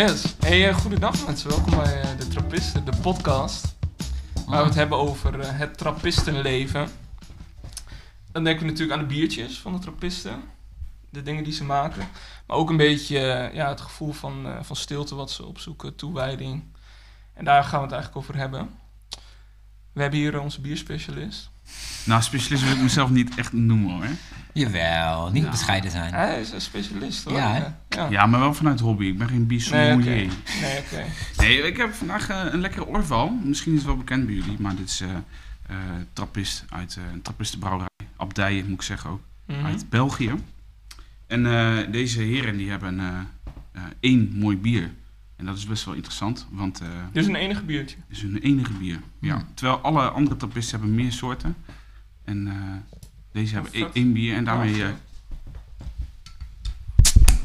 Yes. Hey, uh, goedendag mensen. Welkom bij uh, de Trappisten, de podcast. Waar we het hebben over uh, het trappistenleven. Dan denken we natuurlijk aan de biertjes van de trappisten. De dingen die ze maken. Maar ook een beetje ja, het gevoel van, van stilte wat ze opzoeken, toewijding. En daar gaan we het eigenlijk over hebben. We hebben hier onze bierspecialist. Nou, specialist wil ik mezelf niet echt noemen hoor. Jawel, niet bescheiden zijn. Hij is een specialist hoor. Ja, ja. ja, maar wel vanuit hobby. Ik ben geen biersommelier. Nee, oké. Nee, ik heb vandaag uh, een lekkere orval. Misschien is het wel bekend bij jullie, maar dit is uh, uh, trappist uit een trappistenbrouwerij. Abdijen moet ik zeggen ook. Mm -hmm. Uit België. En deze heren die hebben één mooi bier. En dat is best wel interessant, want... Uh, dus een enige biertje? Dus een enige bier, ja. Hmm. Terwijl alle andere trappisten hebben meer soorten. En uh, deze hebben één, één bier en daarmee... Uh,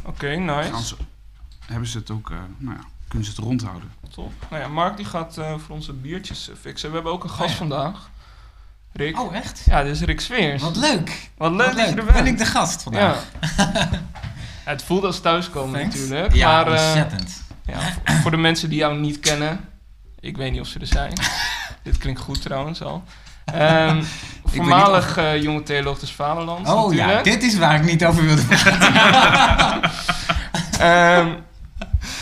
Oké, okay, nice. Ze, hebben ze het ook, nou ja, kunnen ze het rondhouden. Top. Nou ja, Mark die gaat voor onze biertjes fixen. We hebben ook een gast oh ja. vandaag. Rick. Oh, echt? Ja, dit is Rick Sveers. Wat leuk. Wat leuk, Wat dat leuk. je er bent. Ben ik de gast vandaag? Ja. het voelt als thuiskomen Thanks. natuurlijk. Ja, maar, ontzettend. Ja, voor de mensen die jou niet kennen, ik weet niet of ze er zijn. Dit klinkt goed trouwens al. Um, voormalig uh, jonge theoloog des Vaderlands. Oh natuurlijk. ja, dit is waar ik niet over wilde um,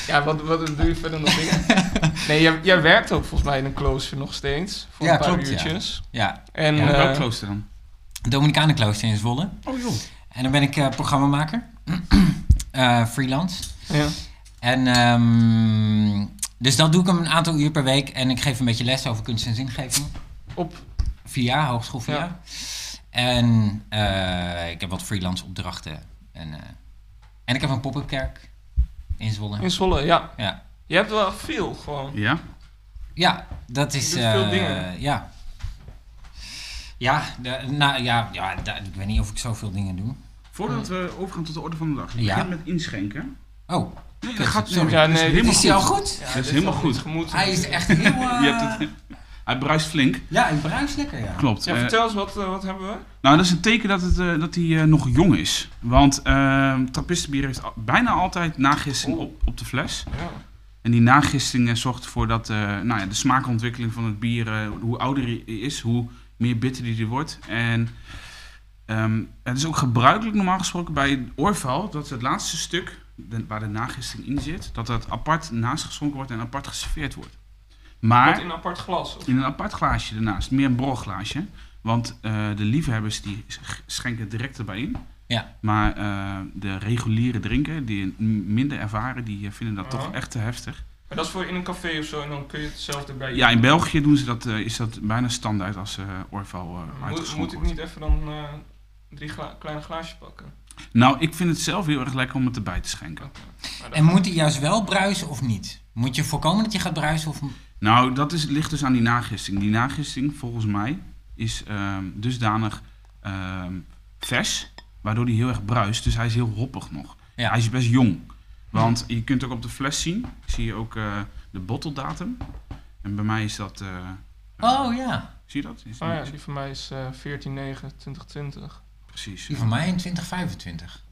ja, wat, wat doe je verder nog dingen? Nee, jij, jij, werkt ook volgens mij in een klooster nog steeds. Voor ja, een paar klopt, uurtjes. Ja. ja. En, ja, uh, welk klooster dan? Dominicanenklooster in Zwolle. Oh joh. En dan ben ik uh, programmamaker. freelance. Ja. En um, dus dat doe ik een aantal uur per week. En ik geef een beetje les over kunst en zingeving. Op? Via, hogeschool via. Ja. En uh, ik heb wat freelance opdrachten. En, uh, en ik heb een pop-up kerk in Zwolle. In Zwolle, ja. ja. Je hebt wel veel gewoon. Ja? Ja, dat is... Doet veel dingen. Ja. Ja, de, nou, ja, ja de, ik weet niet of ik zoveel dingen doe. Voordat we overgaan tot de orde van de dag. Je ja. begint met inschenken. Oh. Nee, dat gaat Sorry. Ja, nee, is hij al goed? Ja, dat is helemaal goed. Gemoed, hij is echt heel... Uh... Je hebt het, hij bruist flink. Ja, hij bruist lekker, ja. Klopt. Ja, vertel eens, wat, uh, wat hebben we? Nou, dat is een teken dat, het, uh, dat hij uh, nog jong is. Want trappistenbier heeft bijna altijd nagisting oh. op, op de fles. Ja. En die nagisting zorgt ervoor dat nou ja, de smaakontwikkeling van het bier, hoe ouder hij is, hoe meer bitter die wordt. En um, het is ook gebruikelijk normaal gesproken bij oorval, dat is het laatste stuk de, waar de nagisting in zit, dat dat apart naast geschonken wordt en apart geserveerd wordt. Maar Wordt in een apart glas? Of? in een apart glaasje ernaast, meer een borrelglaasje. Want uh, de liefhebbers die schenken direct erbij in. Ja. Maar uh, de reguliere drinken, die minder ervaren, die vinden dat uh -huh. toch echt te heftig. Maar dat is voor in een café of zo en dan kun je het zelf erbij Ja, in België doen ze dat, uh, is dat bijna standaard als uh, Orval uh, moet, moet ik niet even dan drie gla kleine glaasjes pakken? Nou, ik vind het zelf heel erg lekker om het erbij te schenken. Okay. En moet hij juist wel bruisen of niet? Moet je voorkomen dat je gaat bruisen of... Nou, dat is, ligt dus aan die nagisting. Die nagisting, volgens mij, is um, dusdanig um, vers, waardoor hij heel erg bruist. Dus hij is heel hoppig nog. Ja. Hij is best jong. Want je kunt ook op de fles zien, zie je ook uh, de botteldatum. En bij mij is dat... Uh, oh ja. Zie je dat? Is oh ja, die van mij is uh, 14-9-2020. Precies. Die van mij in 2025.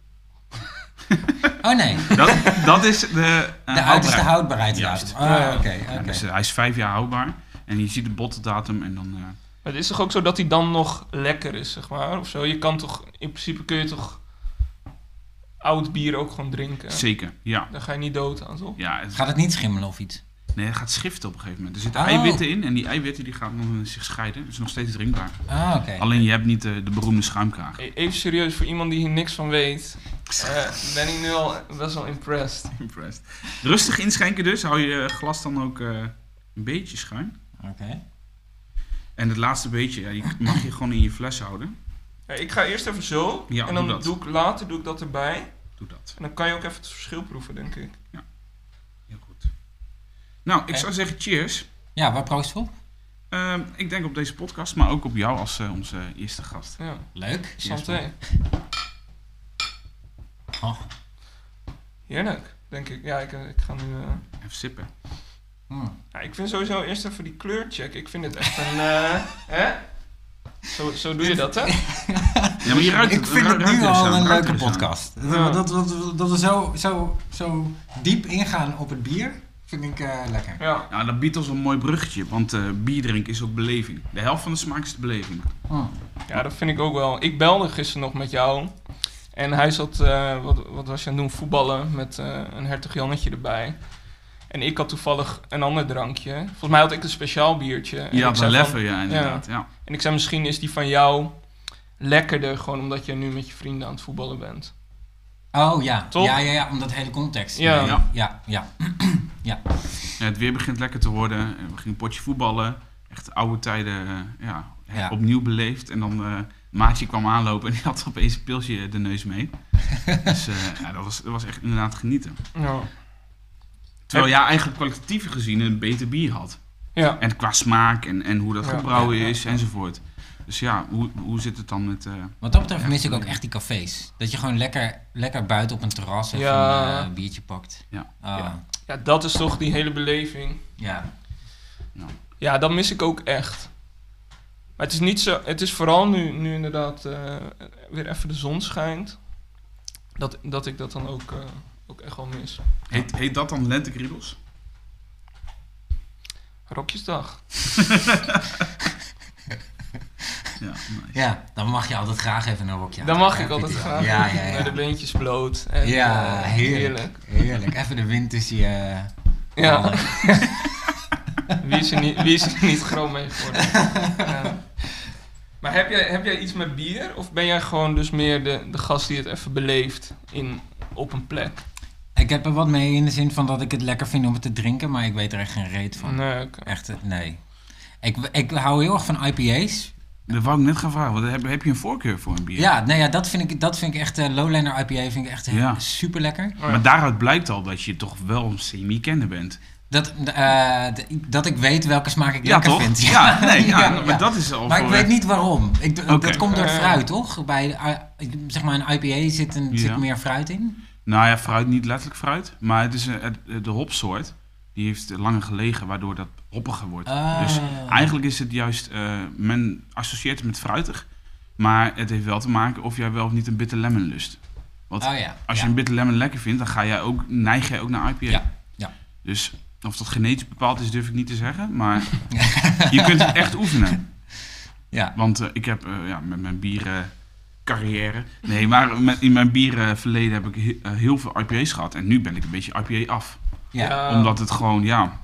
oh nee. Dat, dat is de uh, De oudste houdbaarheidsdatum. Ja. Oh, oké. Okay, okay. ja, dus, hij is vijf jaar houdbaar. En je ziet de botteldatum en dan... Maar het is toch ook zo dat hij dan nog lekker is, zeg maar, of zo? Je kan toch, in principe kun je toch oud bier ook gewoon drinken. Zeker, ja. Daar ga je niet dood aan, toch? Ja, het... Gaat het niet schimmelen of iets? Nee, het gaat schiften op een gegeven moment. Er zitten Oh. eiwitten in en die eiwitten die gaan dan zich scheiden. Het is nog steeds drinkbaar. Ah, oké. Alleen je hebt niet de, de beroemde schuimkraag. E- Even serieus, voor iemand die hier niks van weet, uh, ben ik nu al best wel impressed. Impressed. Rustig inschenken dus. Hou je glas dan ook uh, een beetje schuin. Oké. En het laatste beetje, ja, die mag je gewoon in je fles houden. Ja, ik ga eerst even zo. Ja, en dan doe dat. doe ik later doe ik dat erbij. Doe dat. En dan kan je ook even het verschil proeven, denk ik. Goed. Nou, ik zou zeggen cheers. Ja, waar proost op? Uh, ik denk op deze podcast, maar ook op jou als uh, onze eerste gast. Ja. Leuk. Santé. Oh. Heerlijk, denk ik. Ja, ik, ik ga nu... Uh... Even sippen. Mm. Ja, ik vind sowieso eerst even die kleur check. Ik vind het echt een... Uh, hè? Zo, zo doe je dat, hè? Ja, maar je ruikt ik vind het nu al een leuke podcast. Ja. Dat, dat, dat, dat we zo, zo, zo diep ingaan op het bier, vind ik eh, lekker. Ja. Ja, dat biedt ons een mooi bruggetje, want eh bier drinken is ook beleving. De helft van de smaak is de beleving. Mm. ja, dat vind ik ook wel. Ik belde gisteren nog met jou. En hij zat, eh, wat, wat was je aan het doen? Voetballen met eh, een hertog Jannetje erbij. En ik had toevallig een ander drankje. Volgens mij had ik een speciaal biertje. En zei een van- ja, inderdaad. Ja. En ik zei misschien is die van jou lekkerder, gewoon omdat je nu met je vrienden aan het voetballen bent. Oh ja. Toch? ja, ja, ja, om dat hele context. Ja. Nee, Ja. ja, ja. Ja, het weer begint lekker te worden. En We gingen een potje voetballen. Echt oude tijden eh, ja, Ja. opnieuw beleefd. En dan eh Maatje kwam aanlopen en die had opeens een pilsje de neus mee. dus eh, ja, dat was, dat was echt inderdaad genieten. Ja. Terwijl jij eigenlijk kwalitatief gezien een beter bier had. Ja. En qua smaak en, en hoe dat Ja, gebrouwen ja, ja, is ja. enzovoort. Dus ja, hoe, hoe zit het dan met... eh, Wat dat betreft Ja, mis ik ook echt die cafés. Dat je gewoon lekker, lekker buiten op een terras even Ja. een eh, biertje pakt. Ja. Ah, Ja. ja, dat is toch die hele beleving. ja. Ja, dat mis ik ook echt. Maar het is niet zo. Het is vooral nu, nu inderdaad eh, weer even de zon schijnt. Dat, dat ik dat dan ook, eh, ook echt wel mis. heet, heet dat dan lentekriebels? Rokjesdag. Ja, nice. Ja, dan mag je altijd graag even een rokje Dan mag ik altijd graag. Ja, ja, ja. Met de beentjes bloot. En, Ja, eh, heerlijk. Heerlijk. Even de wind tussen je... Ja, ballen. wie is, er niet, wie is er niet groot mee geworden? Ja. Maar heb jij, heb jij iets met bier? Of ben jij gewoon dus meer de, de gast die het even beleeft in, op een plek? Ik heb er wat mee in de zin van dat ik het lekker vind om het te drinken, maar ik weet er echt geen reet van. Nee, oké. Echt, eh, nee. Ik, ik hou heel erg van IPA's. Dat wou ik net gaan vragen. want Heb, heb je een voorkeur voor een bier? Ja, nee, ja dat, vind ik, dat vind ik echt... eh, Lowlander IPA vind ik echt Ja. super lekker. Oh ja. Maar daaruit blijkt al dat je toch wel een semi-kenner bent. Dat, eh, dat ik weet welke smaak ik Ja, lekker toch? vind. Ja, nee, ja, Ja, maar dat is al Maar ik weet niet waarom. Ik. Dat komt door Eh. fruit, toch? Bij eh, zeg maar een IPA zit, een, Ja. zit meer fruit in. Nou ja, fruit, niet letterlijk fruit. Maar het is een, de hopsoort. Die heeft langer gelegen, waardoor dat hoppiger wordt. Ah. Dus eigenlijk is het juist... eh, men associeert het met fruitig. Maar het heeft wel te maken of jij wel of niet een bitter lemon lust. Want Oh ja. als ja. je een bitter lemon lekker vindt, dan ga jij ook, neig jij ook naar IPA. Ja, ja. Dus of dat genetisch bepaald is, durf ik niet te zeggen. Maar je kunt het echt oefenen. Ja. Want eh, ik heb eh, ja, met mijn bieren carrière. Nee, maar met, in mijn bierenverleden heb ik he- eh, heel veel IPA's gehad. En nu ben ik een beetje IPA af. Ja. Omdat het gewoon, ja.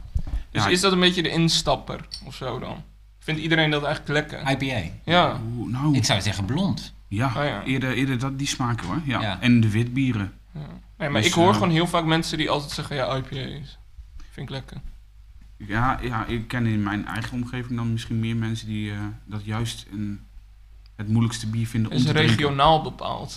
Dus ja, is dat een beetje de instapper of zo dan? Vindt iedereen dat eigenlijk lekker? IPA. Ja. Oeh, nou, Ik zou zeggen blond. ja, Oh ja. Eerder, eerder dat, die smaken hoor. Ja. Ja. En de witbieren. ja. Nee, maar Dus, ik hoor eh, gewoon heel vaak mensen die altijd zeggen, ja, IPA's. Vind ik lekker. Ja, ja, ik ken in mijn eigen omgeving dan misschien meer mensen die eh, dat juist een, het moeilijkste bier vinden om is te drinken. regionaal bepaald.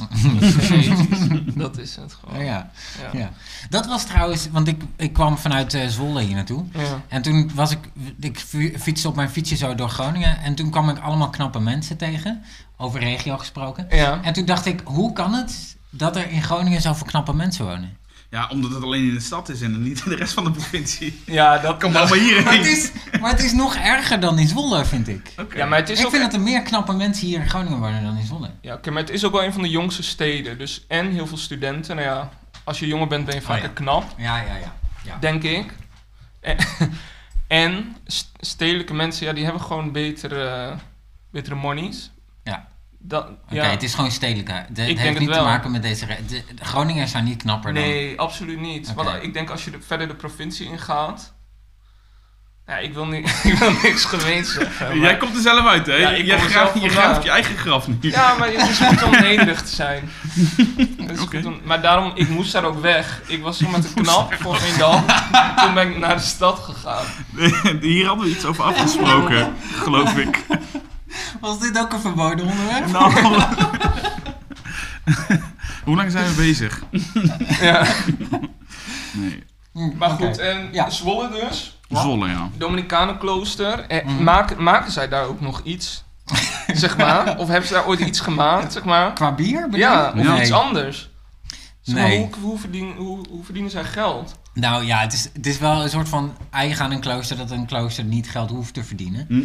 Dat is het gewoon. Ja. Ja. ja. Dat was trouwens, want ik, ik kwam vanuit eh, Zwolle hier naartoe. Ja. En toen was ik, ik fi- fietste op mijn fietsje zo door Groningen. En toen kwam ik allemaal knappe mensen tegen. Over regio gesproken. Ja. En toen dacht ik, hoe kan het dat er in Groningen zoveel knappe mensen wonen? Ja, omdat het alleen in de stad is en niet in de rest van de provincie. Ja, dat dat- maar hierheen. Maar het, is, maar het is nog erger dan in Zwolle, vind ik. Ja, maar het is ik ook... vind dat er meer knappe mensen hier in Groningen wonen dan in Zwolle. Ja, oké, maar het is ook wel een van de jongste steden. Dus en heel veel studenten. Nou ja, als je jonger bent ben je vaker ja. knap, Ja, ja, ja. ja. denk ik. En, en st- stedelijke mensen, ja, die hebben gewoon betere, betere monies. Ja. Dat, Oké, ja. het is gewoon stedelijk. hè. Het denk heeft het niet te maken met deze... De, de Groningers zijn niet knapper dan... Nee, absoluut niet. Want ik denk als je de- verder de provincie ingaat... Ja, ik wil, niet, ik wil niks gemeens zeggen. maar- Jij komt er zelf uit, hè? Ja, ik Jij zelf je graaft je eigen graf nu. Ja, maar het is goed om nederig te zijn. Om- maar daarom, ik moest daar ook weg. Ik was zo met de knap voor geen dag. Toen ben ik naar de stad gegaan. Hier hadden we iets over afgesproken, geloof ik. Was dit ook een verboden onderwerp? Nou, hoe lang zijn we bezig? Ja. Nee, Maar goed, en Ja. Zwolle dus. Zwolle, ja. Dominicanenklooster. Eh, Mhm. maken, maken zij daar ook nog iets? zeg maar? Of hebben ze daar ooit iets gemaakt, zeg maar? Qua bier? bedoel Ja, of Nee. iets anders. Zeg maar, Nee. hoe, hoe, verdienen, hoe, hoe verdienen zij geld? Nou ja, het is, het is wel een soort van eigen aan een klooster dat een klooster niet geld hoeft te verdienen. Hm.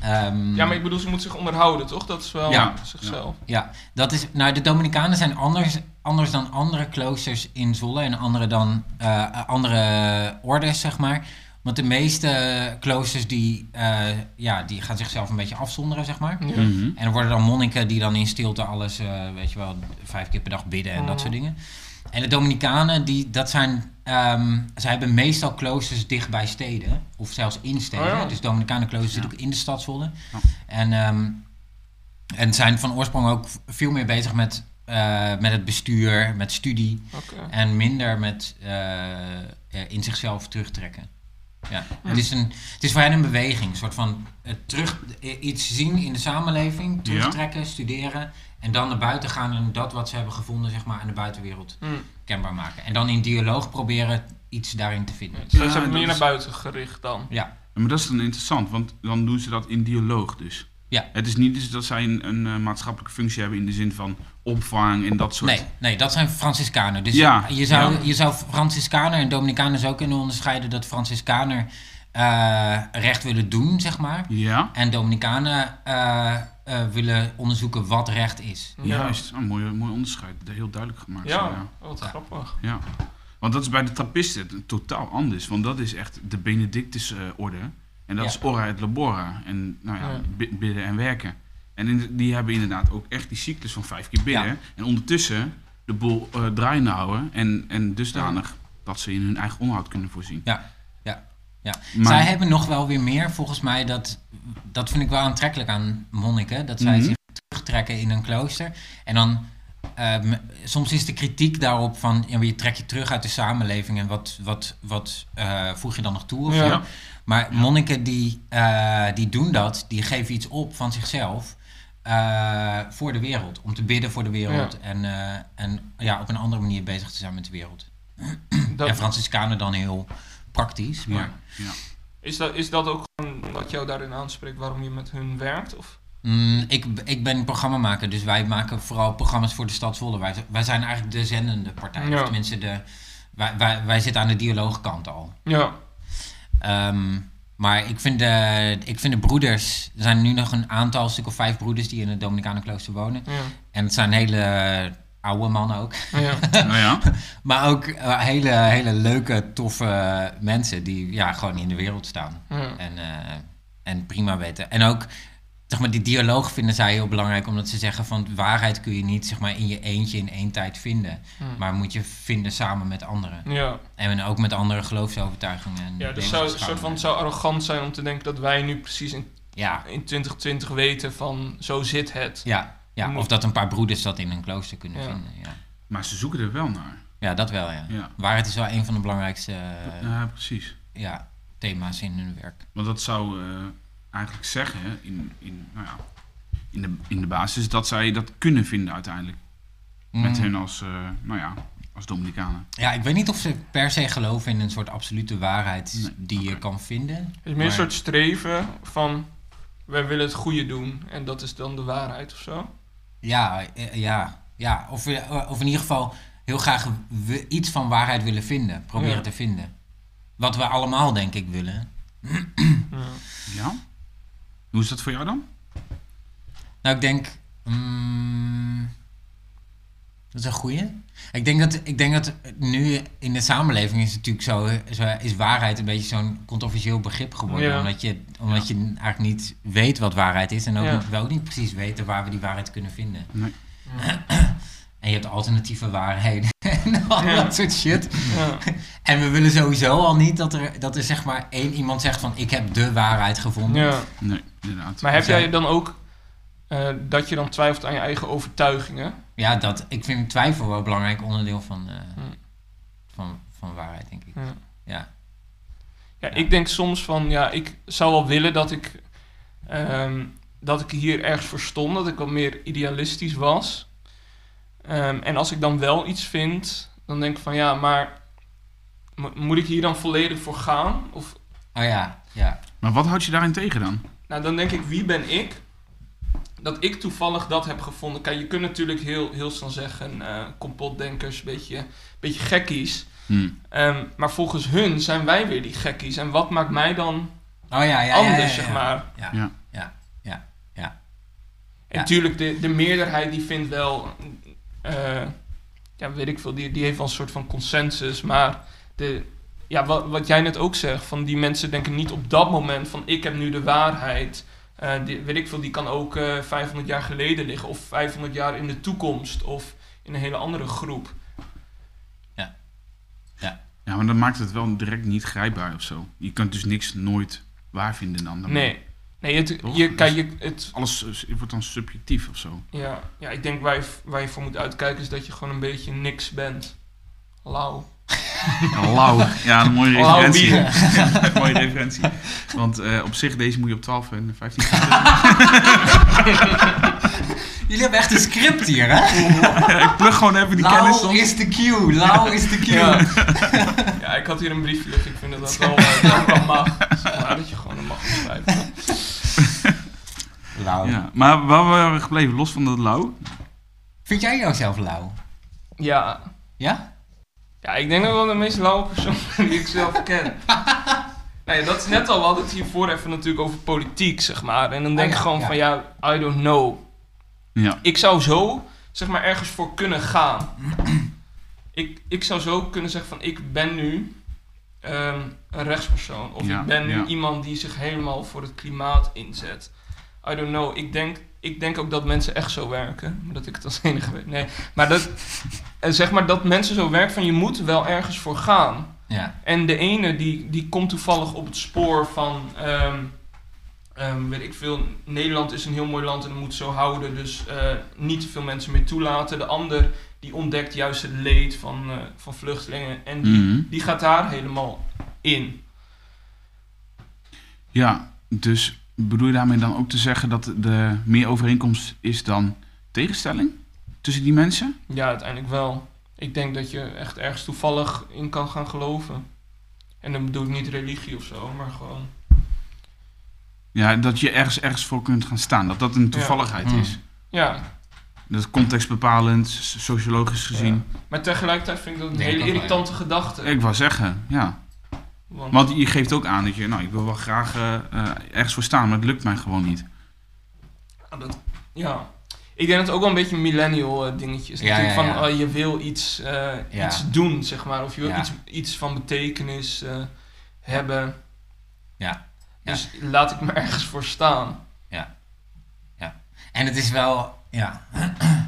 Ehm, Ja, maar ik bedoel, ze moet zich onderhouden, toch? Dat is wel Ja. zichzelf. Ja, dat is, nou, de Dominicanen zijn anders, anders dan andere kloosters in Zwolle en andere dan eh, andere ordes, zeg maar. Want de meeste kloosters die, eh, ja, die gaan zichzelf een beetje afzonderen, zeg maar. Ja. Mhm. En er worden dan monniken die dan in stilte alles, eh, weet je wel, vijf keer per dag bidden en dat Mhm. soort dingen. En de Dominicanen, die, dat zijn, ehm zij hebben meestal kloosters dicht bij steden, of zelfs in steden. Oh ja. Dus Dominicanen klooster zit ook in de stad Zwolle. Ja. En, ehm, en zijn van oorsprong ook veel meer bezig met, eh, met het bestuur, met studie en minder met eh, in zichzelf terugtrekken. Ja. Het, is een, het is voor hen een beweging, een soort van terug, iets zien in de samenleving, terugtrekken, studeren en dan naar buiten gaan en dat wat ze hebben gevonden zeg maar, aan de buitenwereld Hm. kenbaar maken. En dan in dialoog proberen iets daarin te vinden. Dus Ja, ze hebben dat meer naar buiten gericht dan. Ja, Maar dat is dan interessant, want dan doen ze dat in dialoog dus. Ja. Het is niet dus dat zij een, een eh, maatschappelijke functie hebben in de zin van opvang en dat soort... nee, nee, dat zijn Franciscanen. Dus Ja, je, zou, ja. je zou Franciscaner en Dominicanen zo kunnen onderscheiden dat Franciscaner eh, recht willen doen, zeg maar. Ja, En Dominicanen eh, eh, willen onderzoeken wat recht is. juist. Een mooi, mooi onderscheid. Heel duidelijk gemaakt. Ja, zo, ja. wat Ja. grappig. Ja. Want dat is bij de trappisten totaal anders. Want dat is echt de Benedictus eh, orde. En dat Ja. is ora et labora. En nou ja, Ja. bi- bidden en werken. En in, die hebben inderdaad ook echt die cyclus van vijf keer bidden. Ja. En ondertussen de boel eh, draaiende houden. En, en dusdanig dat ze in hun eigen onderhoud kunnen voorzien. Ja, ja, ja. Maar- Zij hebben nog wel weer meer, volgens mij, dat, dat vind ik wel aantrekkelijk aan monniken, dat zij Mhm. zich terugtrekken in een klooster. En dan, ehm, soms is de kritiek daarop van, ja, je trek je terug uit de samenleving en wat, wat, wat eh, voeg je dan nog toe? Of Ja. zo. Maar monniken die, eh, die doen dat, die geven iets op van zichzelf. eh, voor de wereld, om te bidden voor de wereld en, eh, en ja, op een andere manier bezig te zijn met de wereld. Dat, En Franciscanen dan heel praktisch, maar Ja. Ja. is, dat, is dat ook gewoon wat jou daarin aanspreekt, waarom je met hun werkt? Of? Mm, ik, ik ben programmamaker, dus wij maken vooral programma's voor de stad Zwolle. Wij, wij zijn eigenlijk de zendende partij. Ja. Of tenminste, de, wij, wij, wij zitten aan de dialoogkant al. Ja, Ehm, maar ik vind, de, ik vind de broeders... Er zijn nu nog een aantal, stuk of vijf broeders... die in het Dominicanenklooster wonen. ja, En het zijn hele oude mannen ook. ja. Nou ja. Maar ook eh, hele, hele leuke, toffe mensen... die ja, gewoon in de wereld staan. ja. En, eh, en prima weten. En ook, zeg maar, die dialoog vinden zij heel belangrijk, omdat ze zeggen van waarheid kun je niet zeg maar, in je eentje in één tijd vinden. Maar moet je vinden samen met anderen. ja. En ook met andere geloofsovertuigingen. En ja, dus zou, een soort van, het zou arrogant zijn om te denken dat wij nu precies in, Ja, in 2020 weten van zo zit het. ja, ja, of dat een paar broeders dat in een klooster kunnen Ja. vinden. Ja. Maar ze zoeken er wel naar. ja, dat wel, ja. Ja, Waarheid is wel een van de belangrijkste eh, ja precies. ja, thema's in hun werk. Want dat zou eh, eigenlijk zeggen, in, in, nou ja, in, de, in de basis, dat zij dat kunnen vinden uiteindelijk. Met Mm. hun als, eh, nou ja, als Dominicanen. Ja, ik weet niet of ze per se geloven in een soort absolute waarheid Nee, die je kan vinden. Het is meer Maar- een soort streven van wij willen het goede doen en dat is dan de waarheid of zo. Ja, eh, ja, ja. Of, we- of in ieder geval heel graag iets van waarheid willen vinden. Proberen Ja. te vinden. Wat we allemaal, denk ik, willen. Ja. Ja? Hoe is dat voor jou dan? Nou, ik denk... mm, dat is een goeie. Ik denk dat, ik denk dat nu in de samenleving is het natuurlijk zo, zo is waarheid een beetje zo'n controversieel begrip geworden. Ja. Omdat, je, omdat je eigenlijk niet weet wat waarheid is. En ook Ja. niet, we ook niet precies weten waar we die waarheid kunnen vinden. Nee. En je hebt alternatieve waarheden en al Ja. dat soort shit. Ja. En we willen sowieso al niet dat er, dat er zeg maar één iemand zegt van ik heb de waarheid gevonden. Ja. Nee, inderdaad. Maar heb Zijn- jij dan ook eh, dat je dan twijfelt aan je eigen overtuigingen? Ja, dat, ik vind twijfel wel een belangrijk onderdeel van, eh, Hm. van, van waarheid, denk ik. Ja. Ja. Ja, ik denk soms van, ja, ik zou wel willen dat ik, ehm, dat ik hier ergens voor stond, dat ik wat meer idealistisch was. Ehm, en als ik dan wel iets vind, dan denk ik van, ja, maar mo- moet ik hier dan volledig voor gaan? Of, Oh ja, ja. Maar wat houd je daarin tegen dan? nou, dan denk ik, wie ben ik? Dat ik toevallig dat heb gevonden. Kijk, je kunt natuurlijk heel, heel snel zeggen, eh complotdenkers, beetje, beetje gekkies. Hm. Ehm, maar volgens hun zijn wij weer die gekkies. En wat maakt mij dan Oh ja, ja, anders, ja, ja, zeg ja. maar. Ja, Ja. ja, ja, ja. En Ja. natuurlijk, de, de meerderheid die vindt wel, eh, ja, weet ik veel, die, die heeft wel een soort van consensus. Maar de, ja, wat, wat jij net ook zegt, van die mensen denken niet op dat moment van ik heb nu de waarheid. Eh, die, weet ik veel, die kan ook eh 500 jaar geleden liggen of 500 jaar in de toekomst of in een hele andere groep. Ja, maar dat maakt het wel direct niet grijpbaar of zo. Je kunt dus niks nooit waar vinden dan. Dan Nee, nee het, Toch? je, Dus- kijk, je, het, Alles eh, wordt dan subjectief of zo. ja, ja, ik denk waar je, waar je voor moet uitkijken is dat je gewoon een beetje niks bent. Lauw. Lauw. Ja, een mooie Lauw referentie. mooie referentie. Want eh, op zich, deze moet je op 12 en 15 zetten. Jullie hebben echt een script hier, hè? ik plug gewoon even die kennis Lau is de cue, Lau is de cue. Ja. ja, ik had hier een briefje liggen. Ik vind dat dat wel, eh, dat wel mag. Maar dat je gewoon een mag schrijven. Lau. Ja, maar waar waren we gebleven? Los van dat lauw? Vind jij jouzelf lauw? Ja. Ja? Ja, ik denk dat wel de meest lauwe persoon die ik zelf ken. Nee, dat is net al, we hadden het hiervoor even natuurlijk over politiek, zeg maar. En dan denk Oh, ik ja, gewoon ja. van, ja, I don't know. Ja. Ik zou zo, zeg maar, ergens voor kunnen gaan. ik, ik zou zo kunnen zeggen van, ik ben nu ehm, een rechtspersoon. Of Ja, ik ben nu ja. iemand die zich helemaal voor het klimaat inzet. I don't know. Ik denk, ik denk ook dat mensen echt zo werken. Dat ik het als enige weet. Nee, maar dat, eh, zeg maar dat mensen zo werken van, je moet wel ergens voor gaan. Ja. En de ene die, die komt toevallig op het spoor van, ehm, ehm, weet ik veel, Nederland is een heel mooi land en moet zo houden, dus eh, niet te veel mensen meer toelaten. De ander die ontdekt juist het leed van, eh, van vluchtelingen en die, Mhm. die gaat daar helemaal in. Ja, dus bedoel je daarmee dan ook te zeggen dat er meer overeenkomst is dan tegenstelling tussen die mensen? Ja, uiteindelijk wel. Ik denk dat je echt ergens toevallig in kan gaan geloven. En dan bedoel ik niet religie of zo, maar gewoon. Ja, dat je ergens, ergens voor kunt gaan staan. Dat dat een toevalligheid Hmm. is. Ja, Dat is contextbepalend, so- sociologisch gezien. maar tegelijkertijd vind ik dat een hele irritante gedachte. Ik wou zeggen, ja. Want- Want je geeft ook aan dat je, nou, ik wil wel graag eh, eh, ergens voor staan, maar het lukt mij gewoon niet. Ja, dat, ja. Ik denk dat het ook wel een beetje een millennial eh, dingetje is. Ja, Natuurlijk ja, van ja. eh, je wil iets, eh, Ja. iets doen, zeg maar. Of je wil Ja. iets, iets van betekenis eh, hebben. Ja. Ja. Dus laat ik me ergens voor staan. En het is wel, ja.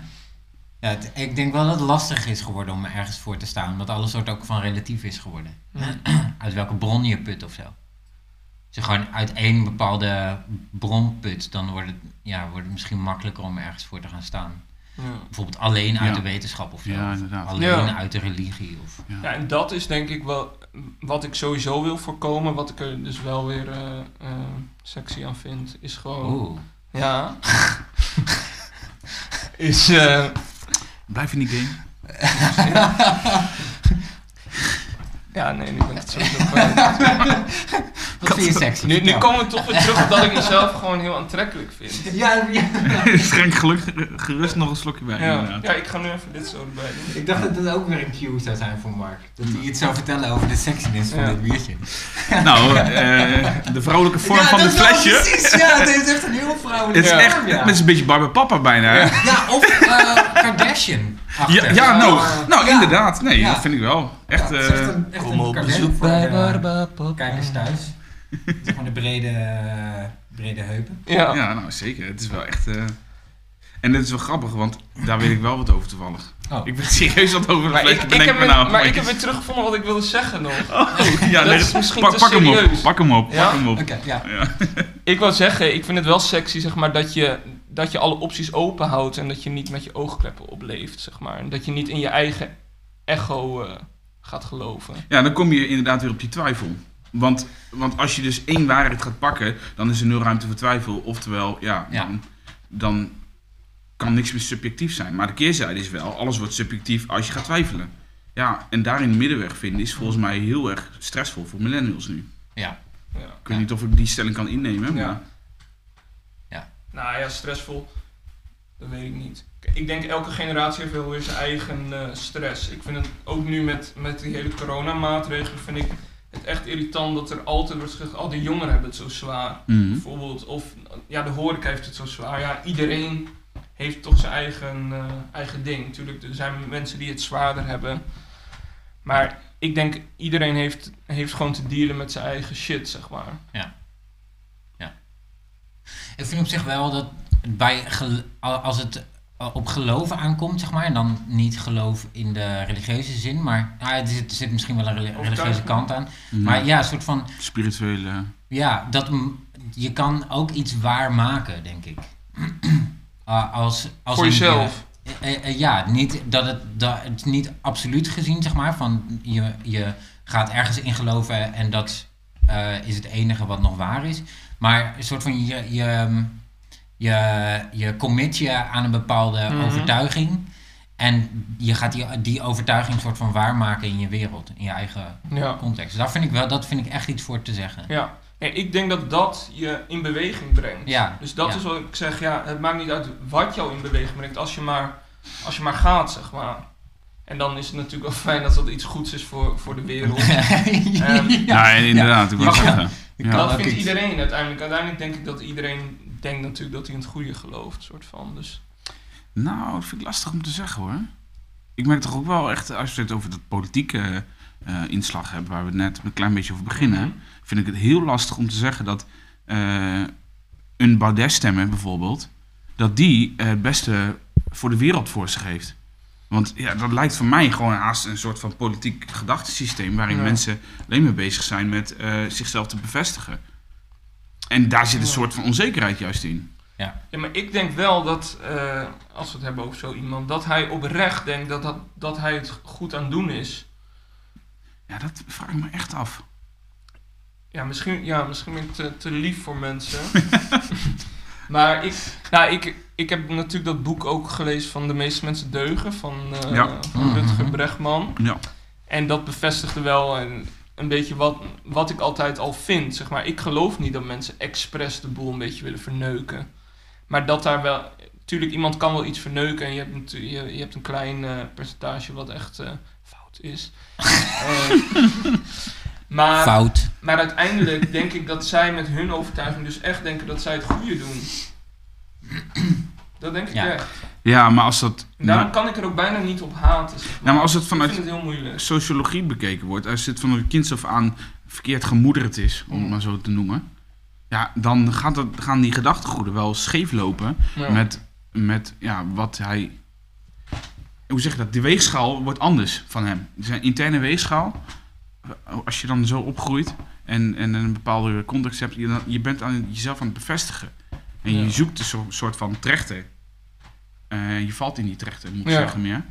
ja het- ik denk wel dat het lastig is geworden om ergens voor te staan. Omdat alles soort ook van relatief is geworden. uit welke bron je put of zo. Als je gewoon uit één bepaalde bron put, dan wordt het, ja, wordt het misschien makkelijker om ergens voor te gaan staan. Ja. Bijvoorbeeld alleen uit Ja. de wetenschap of zo. Ja, Of inderdaad. Alleen Ja. uit de religie. Of, Ja. ja, en dat is denk ik wel wat ik sowieso wil voorkomen. Wat ik er dus wel weer eh, eh, sexy aan vind. Is gewoon... Oeh. Ja. is... eh, Blijf in die game. ja, nee, nu ben ik het zo kwijt. Wat vind je sexy? Nu, nu Vertel. komen we toch weer terug op dat ik mezelf gewoon heel aantrekkelijk vind. Ja, ja. Schenk geluk, gerust nog een slokje bij. Ja, inderdaad. ja, ik ga nu even dit zo erbij doen. Ik dacht dat het ook weer een cue zou zijn voor Mark. Dat hij iets zou vertellen over de sexiness van Ja. dit biertje. Nou, eh, de vrouwelijke vorm van dat het is wel flesje. Precies, ja, het heeft echt een heel vrouwelijk Het is Ja. echt, vorm, ja. het is een beetje Barbara Papa bijna. Ja, of eh, Kardashian. Ja, ja, nou, nou Ja. inderdaad. Nee, Ja. dat vind ik wel. Echt, Ja, het is echt eh, een, echt Kom een op bezoek bij. Kijkers thuis. Het is gewoon de brede, brede heupen. Ja. ja, nou zeker. Het is wel echt... eh, En dit is wel grappig, want daar weet ik wel wat over toevallig. Oh. Ik ben serieus wat over het Maar, ik, heb me nou. maar ik heb weer teruggevonden wat ik wilde zeggen nog. Oh, ja, Dat nee, is misschien pak, te pak hem op. Pak hem op. Ja? Pak hem op. Oké, ja. Ja. Ik wou zeggen, ik vind het wel sexy, zeg maar, dat je, dat je alle opties open houdt en dat je niet met je oogkleppen opleeft, zeg maar. En dat je niet in je eigen echo eh, gaat geloven. ja, dan kom je inderdaad weer op die twijfel. Want, want als je dus één waarheid gaat pakken, dan is er nul ruimte voor twijfel. Oftewel, ja, Ja. Dan, dan kan niks meer subjectief zijn. Maar de keerzijde is wel, alles wordt subjectief als je gaat twijfelen. Ja, en daarin de middenweg vinden is volgens mij heel erg stressvol voor millennials nu. Ja. Ja. Ik weet niet of ik die stelling kan innemen, maar... Ja. Nou ja, stressvol, dat weet ik niet. Ik denk elke generatie heeft wel weer zijn eigen eh, stress. Ik vind het ook nu met, met die hele coronamaatregelen, vind ik het echt irritant dat er altijd wordt gezegd, oh de jongeren hebben het zo zwaar. Mhm. Bijvoorbeeld, of ja, de horeca heeft het zo zwaar. Ja, iedereen heeft toch zijn eigen, eh, eigen ding. Natuurlijk, er zijn mensen die het zwaarder hebben. Maar ik denk, iedereen heeft, heeft gewoon te dealen met zijn eigen shit, zeg maar. Ik vind op zich wel dat bij gel- als het op geloven aankomt, zeg maar, en dan niet geloof in de religieuze zin, maar ja, er, zit, er zit misschien wel een reli- religieuze kant aan. Maar ja, een soort van, Spirituele... ja, dat, m- je kan ook iets waar maken, denk ik. Als, als Voor jezelf. je- eh, eh, ja, niet dat het, dat het is niet absoluut gezien, zeg maar, van je, je gaat ergens in geloven en dat eh, is het enige wat nog waar is. Maar een soort van je, je, je, je commit je aan een bepaalde Mhm. overtuiging. En je gaat die, die overtuiging soort van waarmaken in je wereld, in je eigen Ja. context. Daar vind ik wel, dat vind ik echt iets voor te zeggen. Ja. En ik denk dat dat je in beweging brengt. Ja, Dus dat ja. is wat ik zeg, ja, het maakt niet uit wat jou in beweging brengt, als je maar, als je maar gaat, zeg maar. En dan is het natuurlijk wel fijn dat dat iets goeds is voor, voor de wereld. Ehm, Ja, en inderdaad, ik wil Ja. zeggen. Ja. dat vindt iedereen uiteindelijk. Uiteindelijk denk ik dat iedereen denkt natuurlijk dat hij in het goede gelooft, soort van. Dus, Nou, dat vind ik lastig om te zeggen hoor. Ik merk toch ook wel echt, als we het over dat politieke eh, inslag hebben, waar we net een klein beetje over beginnen, Mhm. vind ik het heel lastig om te zeggen dat eh, een Baudet-stemmer bijvoorbeeld, dat die eh, het beste voor de wereld voor zich heeft. Want ja, dat lijkt voor mij gewoon haast een soort van politiek gedachtesysteem waarin Ja. mensen alleen maar bezig zijn met eh, zichzelf te bevestigen. En daar zit een Ja. soort van onzekerheid juist in. ja, maar ik denk wel dat, eh, als we het hebben over zo iemand, dat hij oprecht denkt dat, dat, dat hij het goed aan het doen is. Ja, dat vraag ik me echt af. Ja, misschien, ja, misschien ben ik te, te lief voor mensen. maar ik, nou, ik, ik heb natuurlijk dat boek ook gelezen van De meeste mensen deugen van, eh Ja. van Rutger Mhm. Bregman. Ja. En dat bevestigde wel een, een beetje wat, wat ik altijd al vind. Zeg maar. Ik geloof niet dat mensen expres de boel een beetje willen verneuken. Maar dat daar wel... Tuurlijk, iemand kan wel iets verneuken en je hebt, natu- je, je hebt een klein eh, percentage wat echt eh, fout is. Maar, Fout. maar uiteindelijk denk ik dat zij met hun overtuiging dus echt denken dat zij het goede doen. Dat denk ik Ja. echt. Ja, maar als dat. Daarom nou, kan ik er ook bijna niet op haten. Zeg maar. Ja, maar als het vanuit- het heel sociologie bekeken wordt, als het van een kind af aan verkeerd gemoederd is, om het Mm. maar zo te noemen, ja, dan gaat dat, gaan die gedachtegoeden wel scheef lopen Ja. met, met ja, wat hij. Hoe zeg je dat? De weegschaal wordt anders van hem. Zijn interne weegschaal, als je dan zo opgroeit en, en een bepaalde context hebt, je, dan- je bent aan jezelf aan het bevestigen. En je zoekt een soort, soort van trechter. Eh, je valt in die trechter, moet ik Ja. zeggen meer.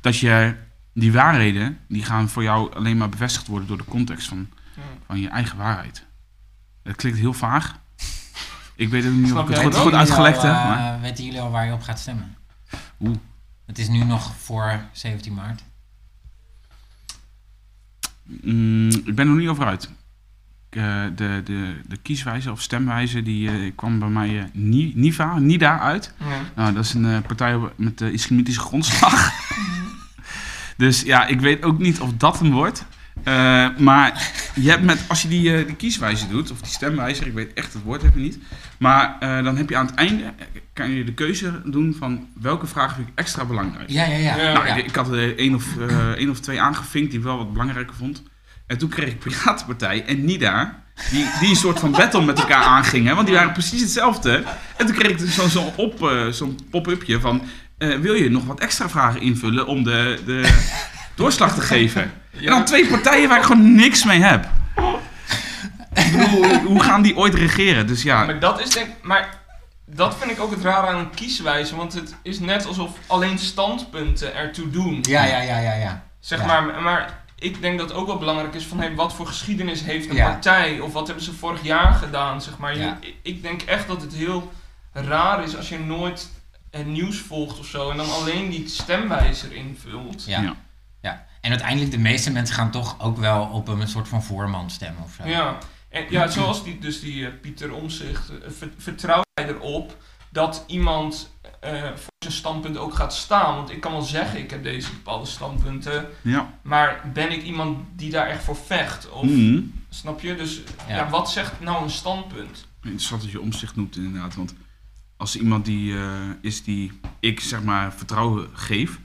Dat je die waarheden, die gaan voor jou alleen maar bevestigd worden door de context van, Ja. van je eigen waarheid. Dat klinkt heel vaag. Ik weet ook niet of ik het goed, het goed uitgelegd heb. Eh, weten jullie al waar je op gaat stemmen? Oeh. Het is nu nog voor 17 maart. Mm, ik ben er nog niet over uit. Eh, de, de, de kieswijze of stemwijze die eh, kwam bij mij eh, Ni- NIVA, NIDA uit. Ja. Nou, dat is een partij met de islamitische grondslag. dus ja, ik weet ook niet of dat hem wordt. Eh, maar je hebt met, als je die, eh, die kieswijze doet, of die stemwijzer, ik weet echt het woord even niet. Maar eh, dan heb je aan het einde, kan je de keuze doen van welke vraag vind ik extra belangrijk. Ja, ja, ja. Ja. Nou, ik, ik had er één of, eh, één of twee aangevinkt die ik wel wat belangrijker vond. En toen kreeg ik Piratenpartij en NIDA, die, die een soort van battle met elkaar aangingen. Want die waren precies hetzelfde. En toen kreeg ik zo'n zo op, eh, zo'n pop-upje van... eh, wil je nog wat extra vragen invullen om de, de doorslag te geven? En dan twee partijen waar ik gewoon niks mee heb. Ik bedoel, hoe gaan die ooit regeren? Dus ja, Maar dat is denk maar dat vind ik ook het rare aan een kieswijze, want het is net alsof alleen standpunten ertoe doen. Ja, ja, ja, ja, ja. Zeg Ja. maar, maar ik denk dat het ook wel belangrijk is van hey, wat voor geschiedenis heeft een Ja. partij of wat hebben ze vorig jaar gedaan, zeg maar. Je- Ja. ik- Ik denk echt dat het heel raar is als je nooit het nieuws volgt of zo en dan alleen die stemwijzer invult. Ja. Ja. En uiteindelijk, de meeste mensen gaan toch ook wel op een soort van voorman stemmen of zo. Ja, en ja, zoals die, dus die eh, Pieter Omzicht, vertrouw jij erop dat iemand eh, voor zijn standpunt ook gaat staan. Want ik kan wel zeggen, ik heb deze bepaalde standpunten, Ja. maar ben ik iemand die daar echt voor vecht? Of, Mhm. Snap je? Dus ja. Ja. wat zegt nou een standpunt? Interessant dat je omzicht noemt inderdaad. Want als iemand die eh, is die ik zeg maar vertrouwen geef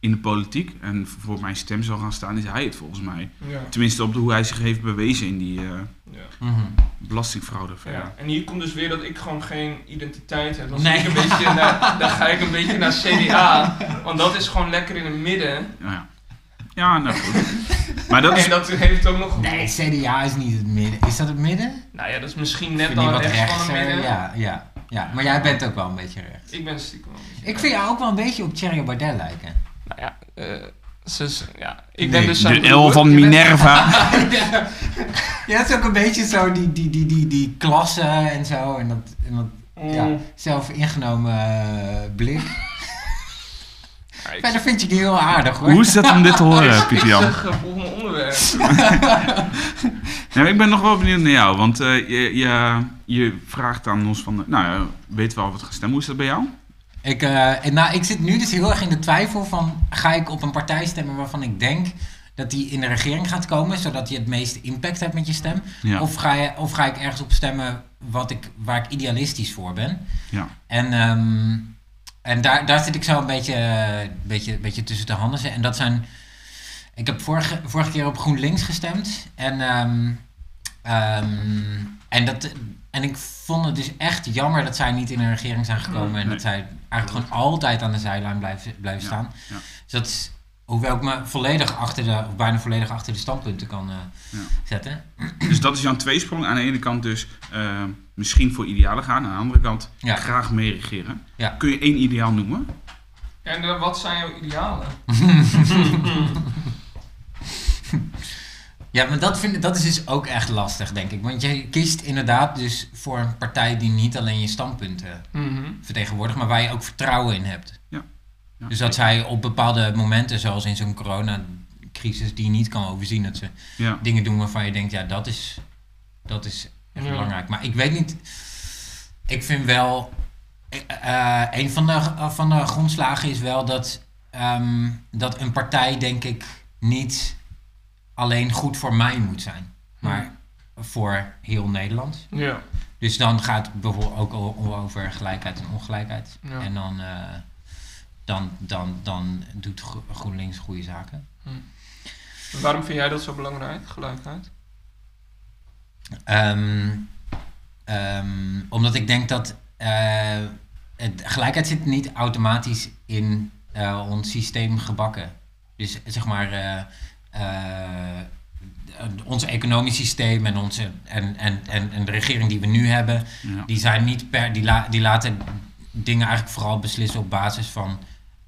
in de politiek en voor mijn stem zal gaan staan, is hij het volgens mij. Ja. Tenminste op de, hoe hij zich heeft bewezen in die eh, ja. Mhm. belastingfraude. Ja. En hier komt dus weer dat ik gewoon geen identiteit heb. Dan, Nee. ik een beetje naar, dan ga ik een beetje naar CDA. Want dat is gewoon lekker in het midden. Ja, ja. nou goed. Maar dat is... En dat heeft ook nog... Nee, CDA is niet het midden. Is dat het midden? Nou ja, dat is misschien net wat rechts van het midden. Ja, ja, ja, maar jij bent ook wel een beetje rechts. Ik ben stiekem wel een beetje- Ik vind jou ook wel een beetje op Thierry Baudet lijken. Nou ja, eh, ja. ik Nee, ben dus de. L van Je Minerva. ja, het is ook een beetje zo die, die, die, die, die klasse en zo. En dat, en dat Mm. ja, zelf ingenomen eh, blik. Verder vind je die heel aardig hoor. Hoe is dat om dit te horen, ik Pieter Jan? eh, volgende onderwerp. Nou, ik ben nog wel benieuwd naar jou, want eh, je, je, je vraagt aan ons van, nou ja, weet wel wat gaan stemmen. Hoe is dat bij jou? Ik, eh, en nou, ik zit nu dus heel erg in de twijfel van... ga ik op een partij stemmen waarvan ik denk dat die in de regering gaat komen... zodat je het meeste impact hebt met je stem? Ja. Of, ga je, of ga ik ergens op stemmen wat ik, waar ik idealistisch voor ben? Ja. En, ehm, en daar, daar zit ik zo een beetje, beetje, beetje tussen de handen. En dat zijn... Ik heb vorige, vorige keer op GroenLinks gestemd. En, ehm, ehm, en, dat, en ik vond het dus echt jammer dat zij niet in een regering zijn gekomen. En Nee. dat zij eigenlijk gewoon altijd aan de zijlijn blijven, blijven Ja, staan. ja. Dus dat is, hoewel ik me volledig achter de, of bijna volledig achter de standpunten kan eh, Ja. zetten. Dus dat is jouw tweesprong. Aan de ene kant dus eh, misschien voor idealen gaan. Aan de andere kant Ja. graag meeregeren. Ja. Kun je één ideaal noemen? En eh, wat zijn jouw idealen? Ja, maar dat, vind, dat is dus ook echt lastig, denk ik. Want je kiest inderdaad dus voor een partij die niet alleen je standpunten Mhm. vertegenwoordigt, maar waar je ook vertrouwen in hebt. Ja. Ja. Dus dat zij op bepaalde momenten, zoals in zo'n coronacrisis, die je niet kan overzien, dat ze Ja. dingen doen waarvan je denkt, ja, dat is, dat is echt Ja. belangrijk. Maar ik weet niet, ik vind wel, eh, eh, een van de, van de grondslagen is wel dat, ehm, dat een partij, denk ik, niet alleen goed voor mij moet zijn, maar voor heel Nederland. Ja. Dus dan gaat het bijvoorbeeld ook over gelijkheid en ongelijkheid. Ja. En dan, eh, dan, dan, dan doet Gro- GroenLinks goede zaken. Waarom vind jij dat zo belangrijk, gelijkheid? Ehm, omdat ik denk dat eh, het, gelijkheid zit niet automatisch in eh, ons systeem gebakken. Dus zeg maar, ons economisch systeem en, onze, en, en, en, en de regering die we nu hebben, Ja. die zijn niet per, die, la, die laten dingen eigenlijk vooral beslissen op basis van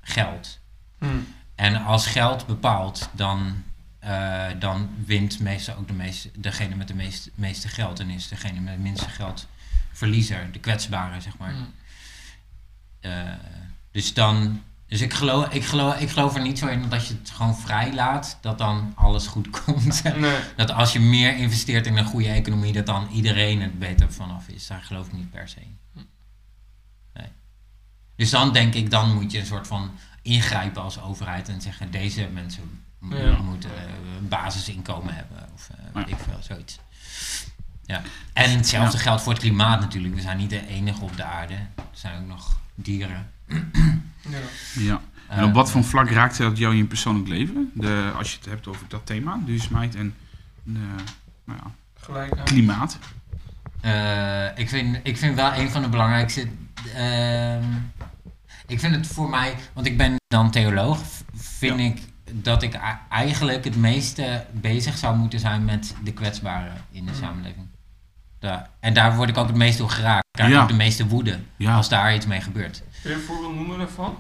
geld. Hm. En als geld bepaalt, dan, eh, dan wint meestal ook de meeste, degene met de meeste, meeste geld. En is degene met het minste geld verliezer, de kwetsbare, zeg maar. Hm. Eh, dus dan. Dus ik geloof, ik, geloof, ik geloof er niet zo in dat je het gewoon vrij laat, dat dan alles goed komt. Nee. dat als je meer investeert in een goede economie, dat dan iedereen het beter vanaf is. Daar geloof ik niet per se in. Nee. Dus dan denk ik, dan moet je een soort van ingrijpen als overheid en zeggen: deze mensen Ja. moeten eh, een basisinkomen hebben. Of eh, weet Ja. ik veel, zoiets. Ja. En hetzelfde geldt voor het klimaat natuurlijk. We zijn niet de enige op de aarde. Er zijn ook nog dieren. Ja. ja. En Eh, op wat voor vlak raakt dat jou in je persoonlijk leven? De, als je het hebt over dat thema, duurzaamheid en de, nou ja, Gelijkheid. klimaat. Eh, ik, vind, ik vind wel een van de belangrijkste. ehm, ik vind het voor mij, want ik ben dan theoloog, vind Ja. ik dat ik eigenlijk het meeste bezig zou moeten zijn met de kwetsbaren in de Mm. samenleving. Da- en daar word ik ook het meest door geraakt. Krijg ik Ja. ook de meeste woede Ja. als daar iets mee gebeurt. Kun je een voorbeeld noemen daarvan?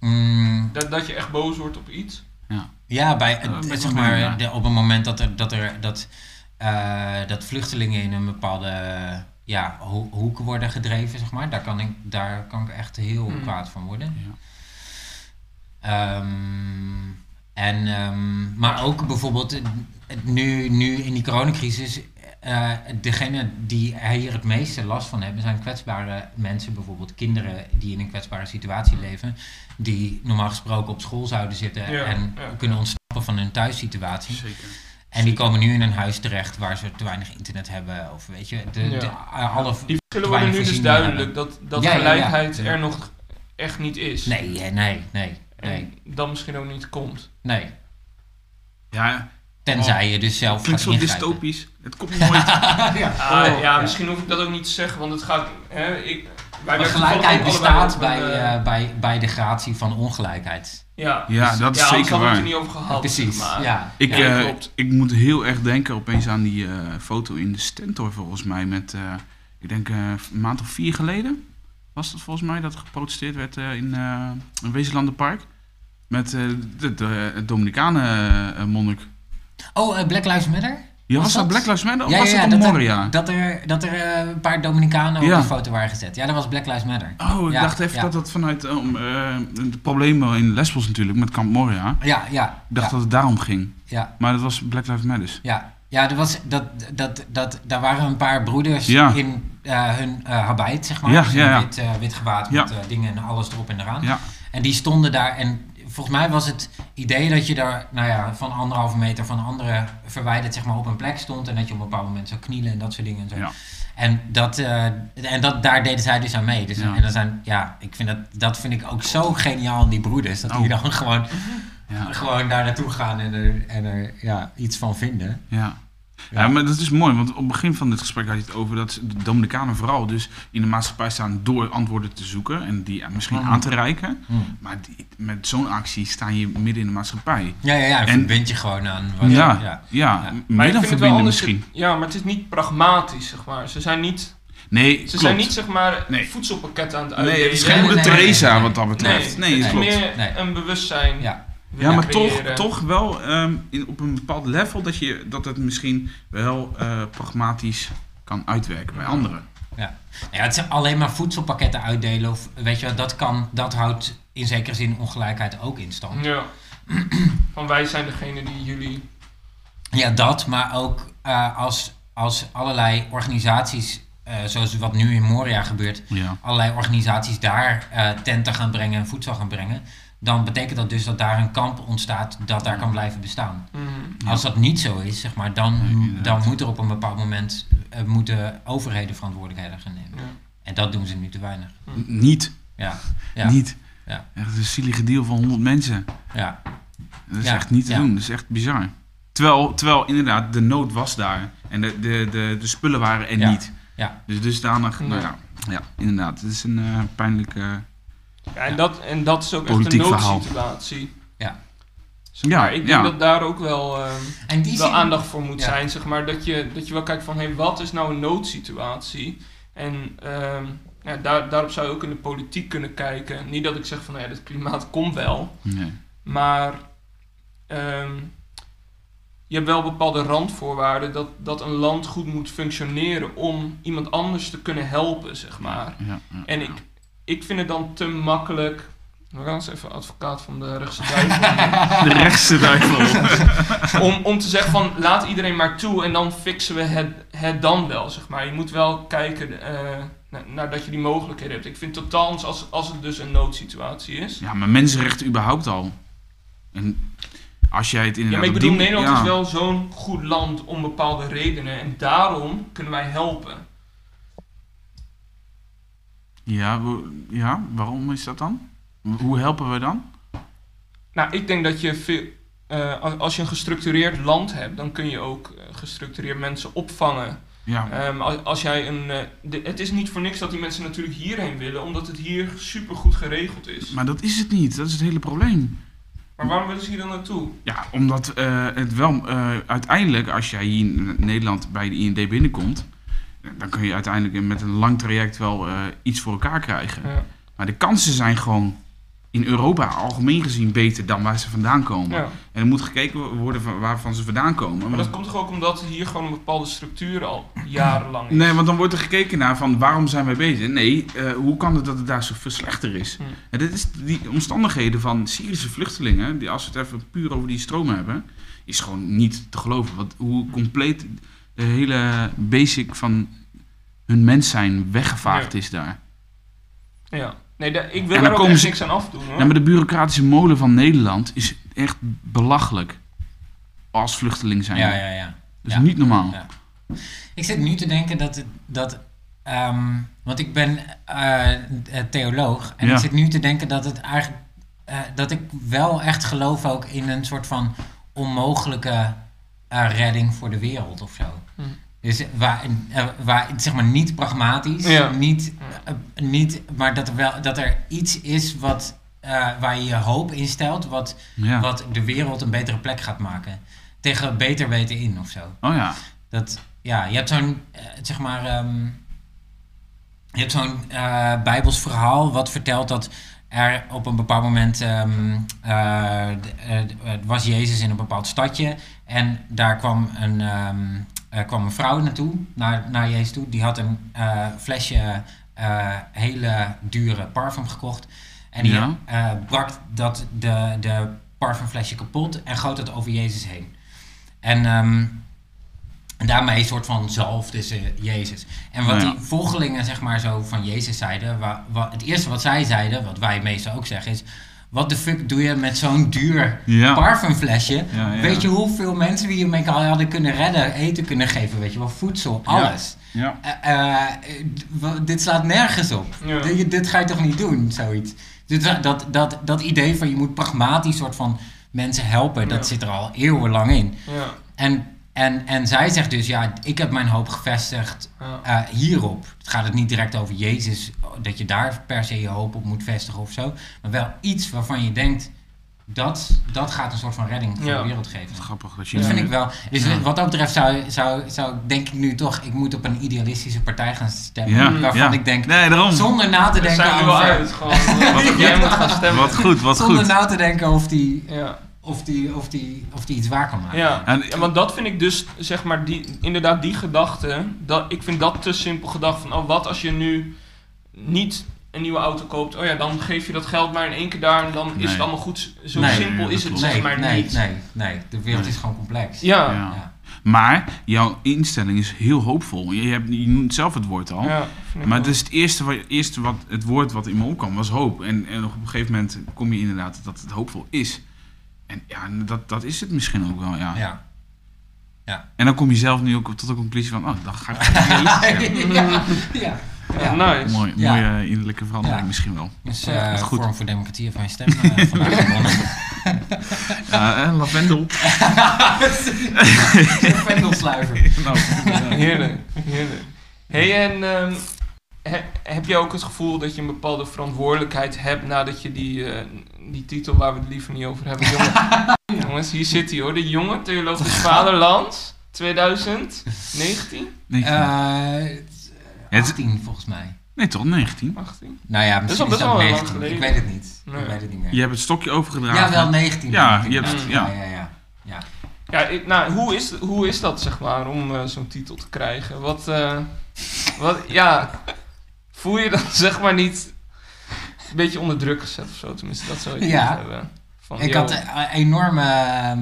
Mm, Dat, dat je echt boos wordt op iets? Ja, bij, Ja, ik zeg maar, ja. de- op het moment dat er, dat, er dat, eh, dat vluchtelingen in een bepaalde ja, ho- hoek worden gedreven, zeg maar, daar kan ik, daar kan ik echt heel Mm. kwaad van worden. Ja. Ehm, en, ehm, maar ook bijvoorbeeld eh, nu, nu in die coronacrisis eh degene die hier het meeste last van hebben zijn kwetsbare mensen, bijvoorbeeld kinderen die in een kwetsbare situatie leven, die normaal gesproken op school zouden zitten Ja, en ja. kunnen ontsnappen van hun thuissituatie. Zeker. En die komen nu in een huis terecht waar ze te weinig internet hebben. Of weet je, de, Ja. de, alle... Die verschillen worden nu dus duidelijk dat, dat Ja, ja, ja. gelijkheid Ja. er nog echt niet is. Nee, eh, nee, nee, En nee, dan misschien ook niet komt. nee. Ja, Tenzij je dus zelf klinkt gaat zo dystopisch. Het komt nooit. ja. Ah, Oh, ja, misschien hoef ik dat ook niet te zeggen, want het gaat... Hè, ik, wij gelijkheid bestaat bij, eh, eh, bij, bij de gratie van ongelijkheid. ja, Ja, dus- dat is ja, zeker we het waar. er niet over gehad. Precies, maar. ja. Ik, Ja, eh, klopt. ik moet heel erg denken opeens aan die eh, foto in de Stentor volgens mij. Met, eh, ik denk eh, een maand of vier geleden was dat volgens mij dat er geprotesteerd werd eh, in uh, Wezenlandenpark. Met eh, de, de, het Dominicanen monnik. Oh, eh, Black Lives Matter? Ja, was, Was dat dat? Black Lives Matter of Ja, was ja, dat ja, dat, Moria? er, dat er, dat er eh, een paar Dominicanen op de foto waren gezet. Ja, dat was Black Lives Matter. Oh, ik dacht even dat dat vanuit om, eh, de problemen in Lesbos natuurlijk met Kamp Moria. Ja, ja. Ik dacht dat het daarom ging. ja, Maar dat was Black Lives Matter. ja. Ja, er was, dat, dat, dat, daar waren een paar broeders Ja. in hun eh habit, zeg maar. Ja, Dus ja. Wit, eh, wit gewaad met dingen en alles erop en eraan. Ja, En die stonden daar en volgens mij was het idee dat je daar, nou ja, van anderhalve meter van anderen verwijderd, zeg maar, op een plek stond. En dat je op een bepaald moment zou knielen en dat soort dingen en zo. Ja. En, dat, eh, en dat, daar deden zij dus aan mee. Dus, Ja. En dan zijn, ja, ik vind dat, dat vind ik ook zo geniaal in die broeders. Dat die Oh. dan gewoon, ja, gewoon daar naartoe gaan en er, en er ja, iets van vinden. ja. Ja. Ja, maar dat is mooi, want op het begin van dit gesprek had je het over dat de Dominicanen vooral dus in de maatschappij staan door antwoorden te zoeken en die ja, misschien Mhm. aan te reiken. Hm. Maar die, met zo'n actie sta je midden in de maatschappij. Ja, ja, ja. En verbind je gewoon aan. Wat, Ja, ja. ja, Ja. Maar meer ik dan vind het wel verbinden anders. misschien. Ja, maar het is niet pragmatisch, zeg maar. Ze zijn niet, Nee, ze klopt. zijn niet zeg maar, Nee. voedselpakketten aan het Nee, uitdelen. het is geen Nee, moeder nee, nee, Teresa nee, wat dat Nee, betreft. Nee, het is klopt. meer Nee. een bewustzijn. Ja. Ja, maar toch, creëren. toch wel ehm, in, op een bepaald level dat, je, dat het misschien wel eh, pragmatisch kan uitwerken bij anderen. Ja, het zijn alleen maar voedselpakketten uitdelen. Of, weet je, dat, kan, dat houdt in zekere zin ongelijkheid ook in stand. Ja. Van wij zijn degene die jullie... Ja, dat, maar ook eh, als, als allerlei organisaties, eh, zoals wat nu in Moria gebeurt, Ja. allerlei organisaties daar eh, tenten gaan brengen en voedsel gaan brengen, dan betekent dat dus dat daar een kamp ontstaat dat daar kan blijven bestaan. Mhm. Ja. Als dat niet zo is, zeg maar, dan, dan moet er op een bepaald moment eh, moeten overheden verantwoordelijkheden gaan nemen. Ja. En dat doen ze nu te weinig. N- Niet. Ja, ja, Niet. Ja. Echt een zielige deal van 100 mensen. ja. Dat is Ja, echt niet te ja. doen. Dat is echt bizar. Terwijl, terwijl inderdaad de nood was daar. En de, de, de, de spullen waren er Ja. niet. Ja. Dus dusdanig, nou Ja. ja, inderdaad. Het is een eh, pijnlijke... Ja, en, Ja. Dat, en dat is ook Politiek echt een noodsituatie. Ja. Zeg maar, Ja, ik denk ja. dat daar ook wel, ehm, En die wel zin- aandacht voor moet Ja. zijn. Zeg maar, dat, je, dat je wel kijkt van, hé, hey, wat is nou een noodsituatie? En ehm, ja, daar, daarop zou je ook in de politiek kunnen kijken. Niet dat ik zeg van, nou ja, het klimaat komt wel. Nee. Maar ehm, je hebt wel bepaalde randvoorwaarden dat, dat een land goed moet functioneren om iemand anders te kunnen helpen, zeg maar. Ja, ja, En ik, ik vind het dan te makkelijk. We gaan eens even advocaat van de rechtse duivel. De rechtse duivel. om, om te zeggen van laat iedereen maar toe en dan fixen we het, het dan wel, zeg maar. Je moet wel kijken eh, naar, naar dat je die mogelijkheden hebt. Ik vind totaal anders als, als het dus een noodsituatie is. Ja, maar mensenrechten überhaupt al. En als jij het Ja, inderdaad... maar ik bedoel, die- Nederland ja. is wel zo'n goed land om bepaalde redenen. En daarom kunnen wij helpen. Ja, ja, waarom is dat dan? Hoe helpen we dan? Nou, ik denk dat je veel, eh, als- je een gestructureerd land hebt, dan kun je ook eh, gestructureerd mensen opvangen. Ja, Ehm, als, als jij een, eh, de- het is niet voor niks dat die mensen natuurlijk hierheen willen, omdat het hier super goed geregeld is. maar dat is het niet. Dat is het hele probleem. Maar waarom willen ze hier dan naartoe? Ja, omdat het wel uiteindelijk, als jij hier in Nederland bij de IND binnenkomt, dan kun je uiteindelijk met een lang traject wel eh, iets voor elkaar krijgen. Ja. Maar de kansen zijn gewoon in Europa algemeen gezien beter dan waar ze vandaan komen. Ja. En er moet gekeken worden van waarvan ze vandaan komen. Maar dat komt toch ook omdat hier gewoon een bepaalde structuur al jarenlang is? Nee, want dan wordt er gekeken naar van waarom zijn wij bezig? Nee, eh, hoe kan het dat het daar zoveel slechter is? Hm. En dit is die omstandigheden van Syrische vluchtelingen, die als we het even puur over die stroom hebben, is gewoon niet te geloven. Want hoe compleet de hele basic van hun mens zijn weggevaagd Ja. is daar. Ja. Nee, daar- ik wil dan daar ook echt ze- niks aan afdoen hoor. Ja, maar de bureaucratische molen van Nederland is echt belachelijk. Als vluchteling zijn. Ja, ja, ja. Dat is Ja. niet normaal. Ja. Ik zit nu te denken dat... het- dat ehm, want ik ben eh, theoloog. En Ja. ik zit nu te denken dat het eigenlijk... eh, dat ik wel echt geloof ook in een soort van onmogelijke eh, redding voor de wereld of zo. Hm. Dus waar, eh, waar, zeg maar, niet pragmatisch, Ja. niet, eh, niet, maar dat er wel dat er iets is wat, eh, waar je je hoop in stelt, wat, Ja. wat de wereld een betere plek gaat maken. Tegen beter weten in of zo. Oh ja. Dat, ja, je hebt zo'n, eh, zeg maar, ehm, je hebt zo'n eh Bijbels verhaal wat vertelt dat er op een bepaald moment ehm, eh, eh, eh, was Jezus in een bepaald stadje en daar kwam een, ehm, eh, kwam een vrouw naartoe, naar, naar Jezus toe. Die had een eh, flesje eh, hele dure parfum gekocht en die Ja. brak dat de, de parfumflesje kapot en goot het over Jezus heen. En ehm, en daarmee een soort van zalfde ze Jezus. En wat Nou ja. die volgelingen zeg maar zo van Jezus zeiden, wa, wa- het eerste wat zij zeiden, wat wij meestal ook zeggen is, wat de fuck doe je met zo'n duur Ja. parfumflesje? Ja, ja. Weet je hoeveel mensen we hiermee hadden kunnen redden, eten kunnen geven, weet je wel, voedsel, alles. Ja. Eh, eh, dit slaat nergens op. Ja. Dit, dit ga je toch niet doen, zoiets. Dit, dat, dat, dat idee van je moet pragmatisch soort van mensen helpen, dat zit er al eeuwenlang in. Ja. En, en, en zij zegt dus, ja, ik heb mijn hoop gevestigd eh, hierop. Het gaat het niet direct over Jezus, dat je daar per se je hoop op moet vestigen of zo. Maar wel iets waarvan je denkt, dat, dat gaat een soort van redding voor Ja. de wereld geven. Grappig dat je Dat vind ik wel. Dus Ja. wat dat betreft zou, zou, zou denk ik nu toch, ik moet op een idealistische partij gaan stemmen. Ja, Waarvan ja. ik denk, Nee, daarom. zonder na te denken over... uit. Gewoon, wat jij moet gaan stemmen. Wat goed, wat Zonder goed. na te denken of die, Ja. Of, die, of, die, of die iets waar kan maken. Ja. En- ja, want dat vind ik dus, zeg maar, die, inderdaad die gedachte, dat, ik vind dat te simpel gedacht van, oh wat als je nu niet een nieuwe auto koopt, oh ja, dan geef je dat geld maar in één keer daar en dan is het allemaal goed. Zo Nee, simpel is het zeg Nee, maar nee, niet. nee, nee. De wereld Nee. is gewoon complex. Ja. Ja. Ja. Ja. Maar jouw instelling is heel hoopvol. Je, hebt, je noemt zelf het woord al. ik Maar het is het eerste, wat, eerste wat, het woord wat in me opkwam, was hoop. En, en op een gegeven moment kom je inderdaad dat het hoopvol is. En ja, dat, dat is het misschien ook wel, ja. Ja. En dan kom je zelf nu ook tot de conclusie van, oh, dan ga ik zijn. ja. ja. Ja, Ja. nice. Mooi, Ja. mooie innerlijke verandering Ja. misschien wel. Dus Ja, eh dat is goed. Vorm voor Democratie heeft mijn stem eh, vandaag gewonnen. Ja, en lavendel. Vendelsluiver. nou, Heerlijk, heerlijk. hey, en ehm, he- heb je ook het gevoel dat je een bepaalde verantwoordelijkheid hebt nadat je die, eh, die titel waar we het liever niet over hebben, jongen, jongens, hier zit hij hoor, de jonge theologisch vaderland 2019, nee, Eh Het- 18 volgens mij. nee, toch? 19. 18. Nou ja, misschien al is best dat wel lang 19. geleden. Ik weet het niet. Nee. Ik weet het niet meer. Je hebt het stokje overgedragen. Ja, wel 19. Ja, je hebt- ja. ja, ja, ja. Ja, ik- nou, hoe is, hoe is dat zeg maar om eh, zo'n titel te krijgen? Wat, eh, wat, ja, voel je dan zeg maar niet een beetje onder druk gezet of zo? Tenminste, dat zou ik Ja. niet hebben. Van, Ik yo, had eh, enorme... ehm,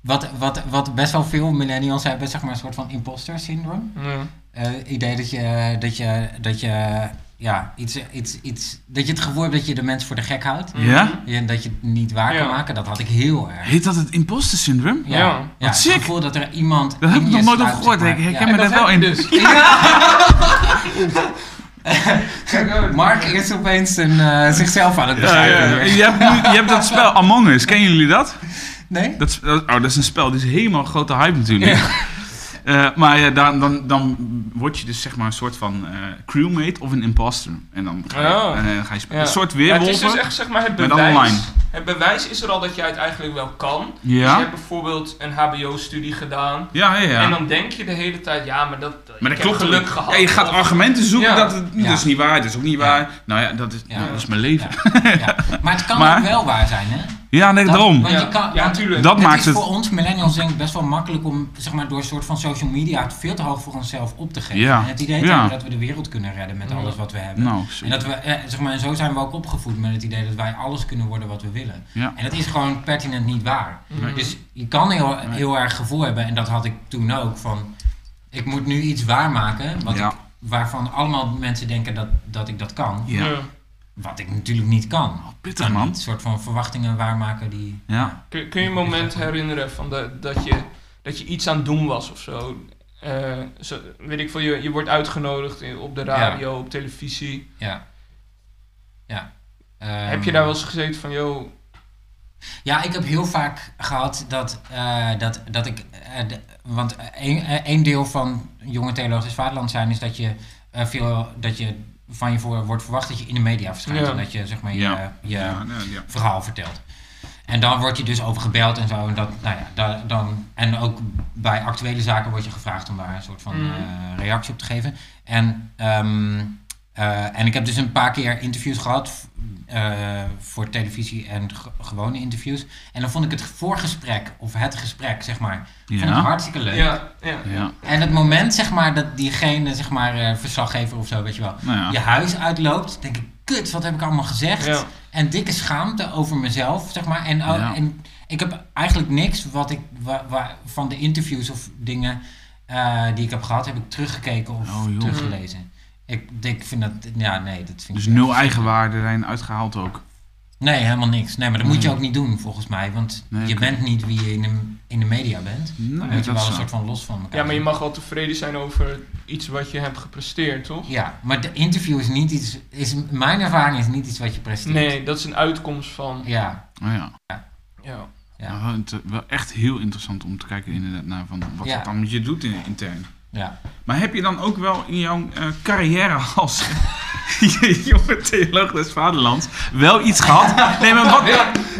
wat, wat, wat best wel veel millennials hebben, zeg maar een soort van imposter syndroom. ja. Eh, idee dat je, dat je, dat je, ja, iets, iets, iets, dat je het gevoel hebt dat je de mensen voor de gek houdt. Ja? Ja, dat je het niet waar kan Ja. maken, dat had ik heel erg. Heet dat het imposter syndrome? Ja, Ja. ja. Wat het sick. gevoel dat er iemand. Daar heb ik nog nooit gehoord. Ik herken Ja. me daar wel in. dus. Mark is opeens een, eh, zichzelf aan het Ja, begrijpen. ja. hier. Je, hebt nu, je hebt dat spel Among Us. Kennen jullie dat? Nee? dat? Oh, dat is een spel. Die is helemaal grote hype natuurlijk. Eh, maar ja, dan, dan, dan word je dus zeg maar een soort van eh, crewmate of een imposter. En dan ga je, Oh. en, dan ga je spelen. Ja. Een soort Ja, het is weerwolven. dus echt zeg maar het bewijs. online. Het bewijs is er al dat jij het eigenlijk wel kan. Dus je hebt bijvoorbeeld een HBO-studie gedaan. ja, ja. ja. En dan denk je de hele tijd, ja, maar dat. maar ik dat klopt heb geluk gehad. Ja, je gaat argumenten zoeken Ja. dat het Ja. dat is niet waar, dat is ook niet Ja. waar. Nou ja, dat is, Ja. dat is mijn leven. Ja. Ja. Maar het kan Maar- ook wel waar zijn, hè? Ja, nee, Dat- daarom. Want Ja, je kan, ja. Dat het maakt is het... voor ons millennials denk ik best wel makkelijk om zeg maar, door een soort van social media het veel te hoog voor onszelf op te geven. Ja. En het idee Ja. dat we de wereld kunnen redden met alles wat we hebben. Nou, En, dat we, eh, zeg maar, en zo zijn we ook opgevoed met het idee dat wij alles kunnen worden wat we willen. Ja. En dat is gewoon pertinent niet waar. Mhm. Dus je kan heel, erg gevoel hebben, en dat had ik toen ook, van ik moet nu iets waarmaken wat Ja. ik, waarvan allemaal mensen denken dat, dat ik dat kan. Ja. Wat ik natuurlijk niet kan. Pittig, kan man. een soort van verwachtingen waarmaken die... Ja. Kun, kun je een moment herinneren van de, dat, je, dat je iets aan het doen was of zo? Eh, zo weet ik veel, je, je wordt uitgenodigd op de radio, op televisie. Ja. Ja. Heb je Ehm, daar wel eens gezeten van, joh, Ja, ik heb heel vaak gehad dat, eh, dat, dat ik... eh, de- want één één deel van jonge theologisch vaderland zijn is dat je, eh, veel, dat je van je voor, wordt verwacht dat je in de media verschijnt. Ja. En dat je zeg maar je, Ja. je Ja, ja. verhaal vertelt. En dan word je dus over gebeld en zo. En, dat, nou ja, da- dan, en ook bij actuele zaken word je gevraagd om daar een soort van Mm. eh, reactie op te geven. En, ehm, eh, en ik heb dus een paar keer interviews gehad eh, voor televisie en ge- gewone interviews. En dan vond ik het voorgesprek, of het gesprek, zeg maar, vond ik hartstikke leuk. ja, ja. Ja. En het moment, zeg maar, dat diegene, zeg maar, eh, verslaggever of zo, weet je wel, Nou ja. je huis uitloopt, denk ik, kut, wat heb ik allemaal gezegd? Ja. En dikke schaamte over mezelf, zeg maar. En, Ja. en ik heb eigenlijk niks wat ik wa- wa- van de interviews of dingen eh, die ik heb gehad, heb ik teruggekeken of Oh, teruggelezen. Ik, ik vind dat, ja, nee, dat vind Dus ik nul echt- eigenwaarde erin uitgehaald ook. Nee, helemaal niks. Nee, maar dat moet je ook niet doen, volgens mij. Want Nee, je oké. bent niet wie je in de, in de media bent. Nee, Dan moet je wel een soort van los van elkaar ja, maar je zijn. mag wel tevreden zijn over iets wat je hebt gepresteerd, toch? Ja, maar de interview is niet iets... Is, mijn ervaring is niet iets wat je presteert. Nee, dat is een uitkomst van, Ja, Oh ja. ja. Ja. Nou, wel, echt heel interessant om te kijken inderdaad naar van wat Ja. dat dan met je doet in, intern. Ja. Maar heb je dan ook wel in jouw eh, carrière als jonge theoloog des vaderlands wel iets gehad? Nee, maar wat...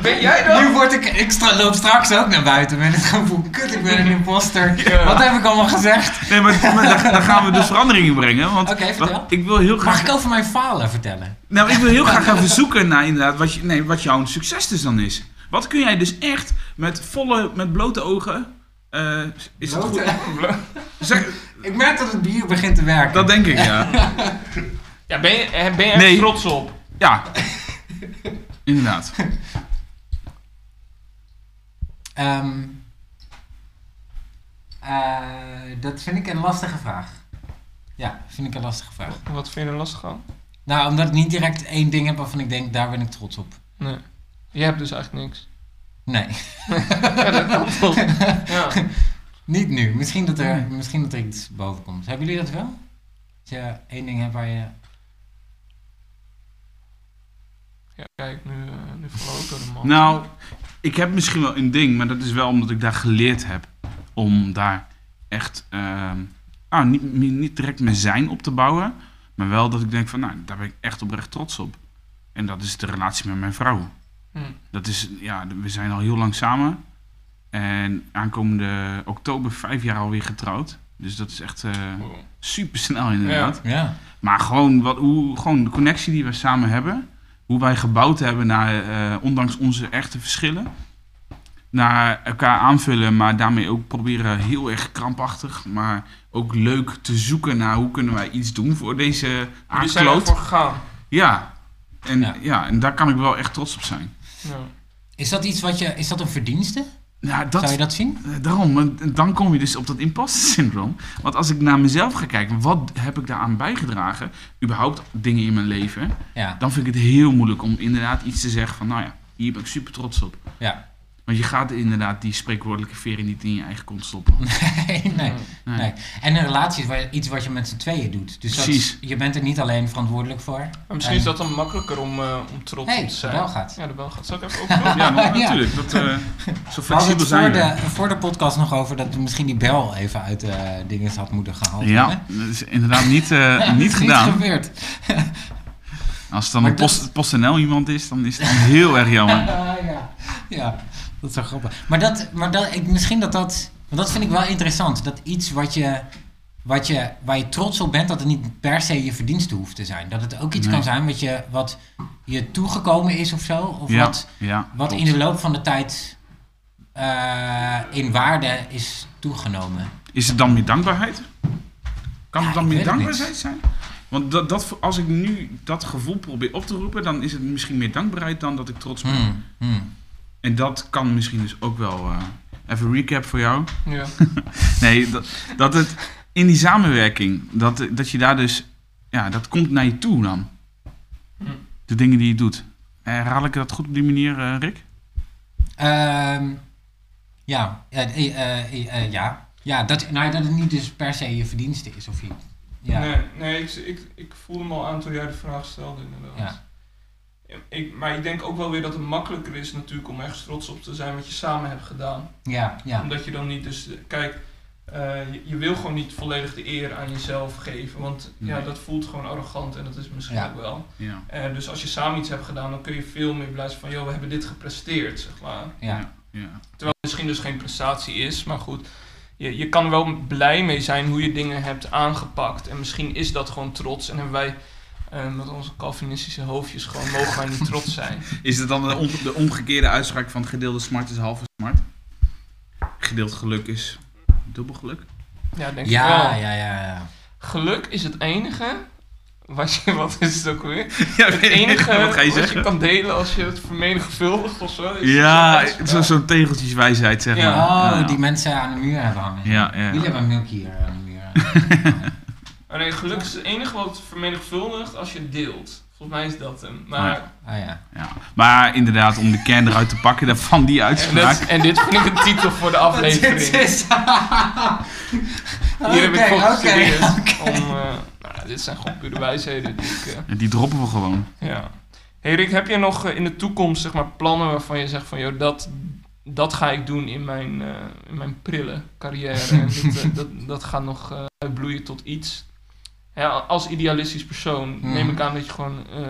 Ben jij dat? Nu word ik extra, loop straks ook naar buiten met het gevoel, kut, ik ben een imposter. Ja. Wat heb ik allemaal gezegd? Nee, maar, maar daar, daar gaan we dus veranderingen brengen. Want Oké, vertel. wat- ik wil heel Mag graag... ik over mijn falen vertellen? Nou, ik wil heel graag even zoeken naar inderdaad wat, je, nee, wat jouw succes dus dan is. Wat kun jij dus echt met volle, met blote ogen... eh, is het goed? Zeg, Ik merk dat het bier begint te werken. dat denk ik, ja. Ja, ben je, eh, ben je er Nee. trots op? Ja. Inderdaad. Ehm, eh, dat vind ik een lastige vraag. Ja, vind ik een lastige vraag. Wat vind je er lastig aan? Nou, omdat ik niet direct één ding heb waarvan ik denk, daar ben ik trots op. Nee. Je hebt dus eigenlijk niks. Nee, Ja, dat kan toch? Ja. niet nu. Misschien dat er, misschien dat er iets boven komt. Hebben jullie dat wel? Als je één ding hebt waar je... ja, kijk, nu, uh, nu door de man. Nou, ik heb misschien wel een ding, maar dat is wel omdat ik daar geleerd heb om daar echt ehm, nou, niet, niet direct mijn zijn op te bouwen, maar wel dat ik denk van, nou, daar ben ik echt oprecht trots op. En dat is de relatie met mijn vrouw. Hm. Dat is, ja, we zijn al heel lang samen. En aankomende oktober vijf jaar alweer getrouwd. Dus dat is echt eh, Wow. super snel inderdaad. Ja. Maar gewoon, wat, hoe, gewoon de connectie die we samen hebben. Hoe wij gebouwd hebben naar, eh, ondanks onze echte verschillen. Naar elkaar aanvullen, maar daarmee ook proberen heel erg krampachtig. Maar ook leuk te zoeken naar hoe kunnen wij iets doen voor deze Jullie zijn aardkloot. ervoor gegaan. Ja. En, Ja. ja. en daar kan ik wel echt trots op zijn. Is dat iets wat je... Is dat een verdienste? Ja, dat, Zou je dat zien? Eh, Daarom, dan kom je dus op dat imposter syndroom. Want als ik naar mezelf ga kijken, wat heb ik daaraan bijgedragen? Überhaupt dingen in mijn leven. Ja. Dan vind ik het heel moeilijk om inderdaad iets te zeggen van, nou ja, hier ben ik super trots op. Ja. Want je gaat inderdaad die spreekwoordelijke veren niet in je eigen kont stoppen. Nee, nee. Nee. Nee. En een relatie is iets wat je met z'n tweeën doet. Dus dat- Precies. je bent er niet alleen verantwoordelijk voor. Maar misschien En- is dat dan makkelijker om, eh, om trots Hey, op te zijn. de bel gaat. Ja, de bel gaat. Zal ik even openen? Ja, Ja. natuurlijk. Dat, eh, zo We hadden flexibel het zijn voor we. de, voor de podcast nog over dat we misschien die bel even uit de dingen had moeten gehaald Ja, dat is inderdaad niet, eh, Dat is niet gedaan. gebeurd. Als het dan Maar een dat- post, PostNL iemand is, dan is het dan heel erg jammer. Ah, ja. ja, dat is wel grappig. Maar, dat, maar dat, ik, misschien dat dat... Want dat vind ik wel interessant. Dat iets wat je, wat je, waar je trots op bent, dat het niet per se je verdienste hoeft te zijn. Dat het ook iets Nee. kan zijn wat je, wat je toegekomen is of zo. Of Ja, wat, ja, wat klopt. in de loop van de tijd eh, in waarde is toegenomen. Is het dan meer dankbaarheid? Kan Ja, het dan meer dankbaarheid zijn? Want dat, dat, als ik nu dat gevoel probeer op te roepen, dan is het misschien meer dankbaarheid dan dat ik trots ben. Hmm, hmm. En dat kan misschien dus ook wel. eh, even recap voor jou. Ja. Nee, dat, dat het. in die samenwerking, dat, dat je daar dus, ja, dat komt naar je toe dan. Hm. De dingen die je doet. Herhaal ik dat goed op die manier, eh, Rick? Ehm, ja, eh, eh, eh, eh, ja. Ja, dat, nou, dat het niet dus per se je verdienste is of je... Ja. Nee, nee ik, ik, ik voelde me al aan toen jij de vraag stelde, inderdaad. Ik, maar ik denk ook wel weer dat het makkelijker is natuurlijk om ergens trots op te zijn wat je samen hebt gedaan. Ja, ja. Omdat je dan niet dus... Kijk, eh, je, je wil gewoon niet volledig de eer aan jezelf geven. Want ja, dat voelt gewoon arrogant en dat is misschien Ja. ook wel. Ja. Eh, dus als je samen iets hebt gedaan, dan kun je veel meer blij zijn van... joh, we hebben dit gepresteerd, zeg maar. ja. ja. Terwijl het misschien dus geen prestatie is, maar goed. Je, je kan er wel blij mee zijn hoe je dingen hebt aangepakt. En misschien is dat gewoon trots. En hebben wij eh, met onze Calvinistische hoofdjes gewoon, mogen wij niet trots zijn. Is het dan de, om- de omgekeerde uitspraak van gedeelde smart is halve smart? Gedeeld geluk is dubbel geluk? Ja, denk ik wel. ja, ja, ja. Geluk is het enige. Wat, je, wat is het ook weer? Ja, Het enige wat ga je wat zeggen? je kan delen als je het vermenigvuldigt of zo. is Ja, zo'n zo- zo'n tegeltjeswijsheid zeg Ja. maar. Oh, Ja. die mensen aan de muur hebben hangen. Ja, ja. Jullie hebben een milk hier aan de muur. Maar nee, geluk is het enige wat vermenigvuldigt als je deelt. Volgens mij is dat hem. Maar, Ja. Ah ja. Ja. Maar inderdaad, om de kern eruit te pakken van die en, uitspraak. dat- en dit vind ik een titel voor de aflevering. Dit is... Hier heb ik voor gestudeerd. oké. Om, eh, nou, dit zijn gewoon pure wijsheden die ik... eh, Die droppen we gewoon. ja. Hey Rick, heb je nog eh, in de toekomst zeg maar, plannen waarvan je zegt van... Joh, dat, dat ga ik doen in mijn, eh, in mijn prille carrière. en dit, dat, dat gaat nog eh, uitbloeien tot iets. Ja, als idealistisch persoon Mhm. neem ik aan dat je gewoon eh,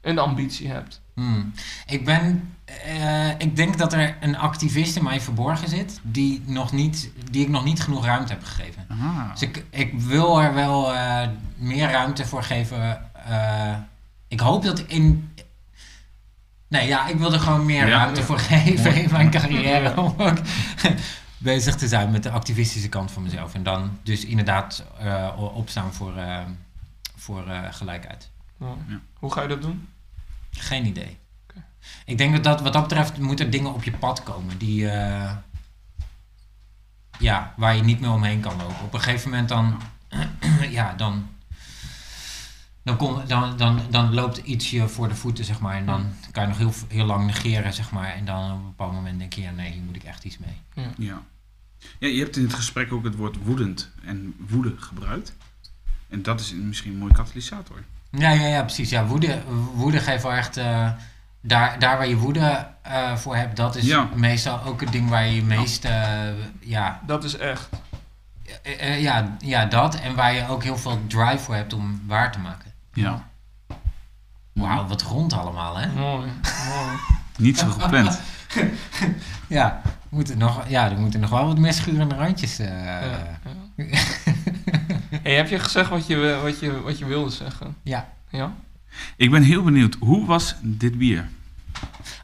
een ambitie hebt. Hmm. Ik ben... eh, ik denk dat er een activist in mij verborgen zit... die, nog niet, die ik nog niet genoeg ruimte heb gegeven. Ah. Dus ik, ik wil er wel eh, meer ruimte voor geven. eh, ik hoop dat in. Nee, ja, ik wil er gewoon meer Ja. ruimte voor geven in mijn carrière. Bezig te zijn met de activistische kant van mezelf. En dan dus inderdaad eh, opstaan voor, eh, voor eh, gelijkheid. Ja. Hoe ga je dat doen? Geen idee. Oké. Ik denk dat, dat wat dat betreft moeten dingen op je pad komen die. eh, ja, waar je niet meer omheen kan lopen. Op een gegeven moment dan. ja, dan. Dan, kom, dan, dan, dan loopt iets je voor de voeten, zeg maar. En dan kan je nog heel, heel lang negeren, zeg maar. En dan op een bepaald moment denk je, ja, nee, hier moet ik echt iets mee. Ja. ja, je hebt in het gesprek ook het woord woedend en woede gebruikt. En dat is misschien een mooie katalysator. Ja, ja, ja, precies. Ja, woede, woede geeft wel echt... eh, daar, daar waar je woede eh, voor hebt, dat is Ja. meestal ook het ding waar je je meest... eh, ja, Dat is echt. ja, ja, dat. En waar je ook heel veel drive voor hebt om waar te maken. Ja. Wauw, wat rond allemaal, hè? Mooi. mooi. Niet zo gepland. Ja, moeten nog, ja, er moeten nog wel wat meer schurende randjes... eh, Ja, ja. hey, heb je gezegd wat je, wat, je, wat je wilde zeggen? Ja. Ja? Ik ben heel benieuwd, hoe was dit bier?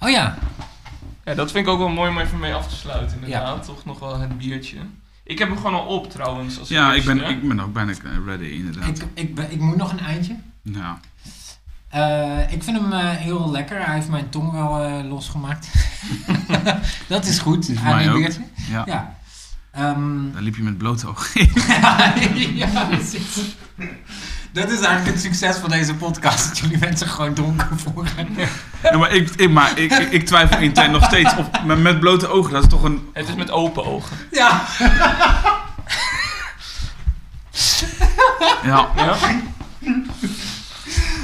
Oh ja, Ja, dat vind ik ook wel mooi om even mee af te sluiten, inderdaad. Toch nog wel het biertje. Ik heb hem gewoon al op, trouwens. Als Ja, ik ben, ik ben ook bijna ready, inderdaad. ik, ik, ben- ik moet nog een eindje. Ja. Eh, ik vind hem eh, heel lekker. Hij heeft mijn tong wel eh, losgemaakt. dat is goed. Aan die biertje. ja. Ja. Ehm, Daar liep je met blote ogen in. ja, precies. Dat is eigenlijk het succes van deze podcast. Dat jullie mensen gewoon dronken voeren. Ja, maar ik, ik, maar ik, ik, ik twijfel intern nog steeds of met, met blote ogen, dat is toch een... Het is met open ogen. Ja. Ja, Ja?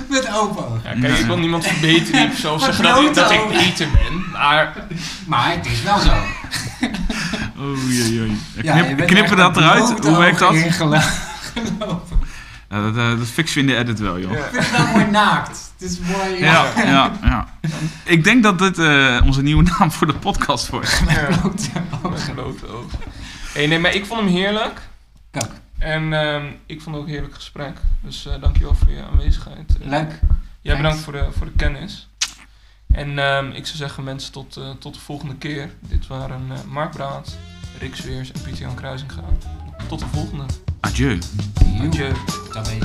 Met open ogen. ja kijk, ik wil niemand verbeteren of zo zeggen dat, ik- dat ik beter ben. Maar Maar het is wel zo. oei, oei. Ja, je Knip, knippen dat eruit? Hoe werkt dat? Ja, dat, eh, dat fixen we in de edit wel, joh. Ja. Ik vind het wel mooi naakt. Het is mooi. Ja, ja, ja. Ik denk dat dit eh, onze nieuwe naam voor de podcast wordt. ja, ogen. blote ogen. Hey, nee, maar ik vond hem heerlijk. Kijk, En ehm, ik vond het ook een heerlijk gesprek. Dus eh dankjewel voor je aanwezigheid. Eh, leuk. Jij bedankt voor de, voor de kennis. En ehm, ik zou zeggen mensen tot, eh, tot de volgende keer. Dit waren eh Mark Braat, Rick Zweers en Pieter Jan Kruisinga. Tot de volgende. Adieu. Adieu. Tabé.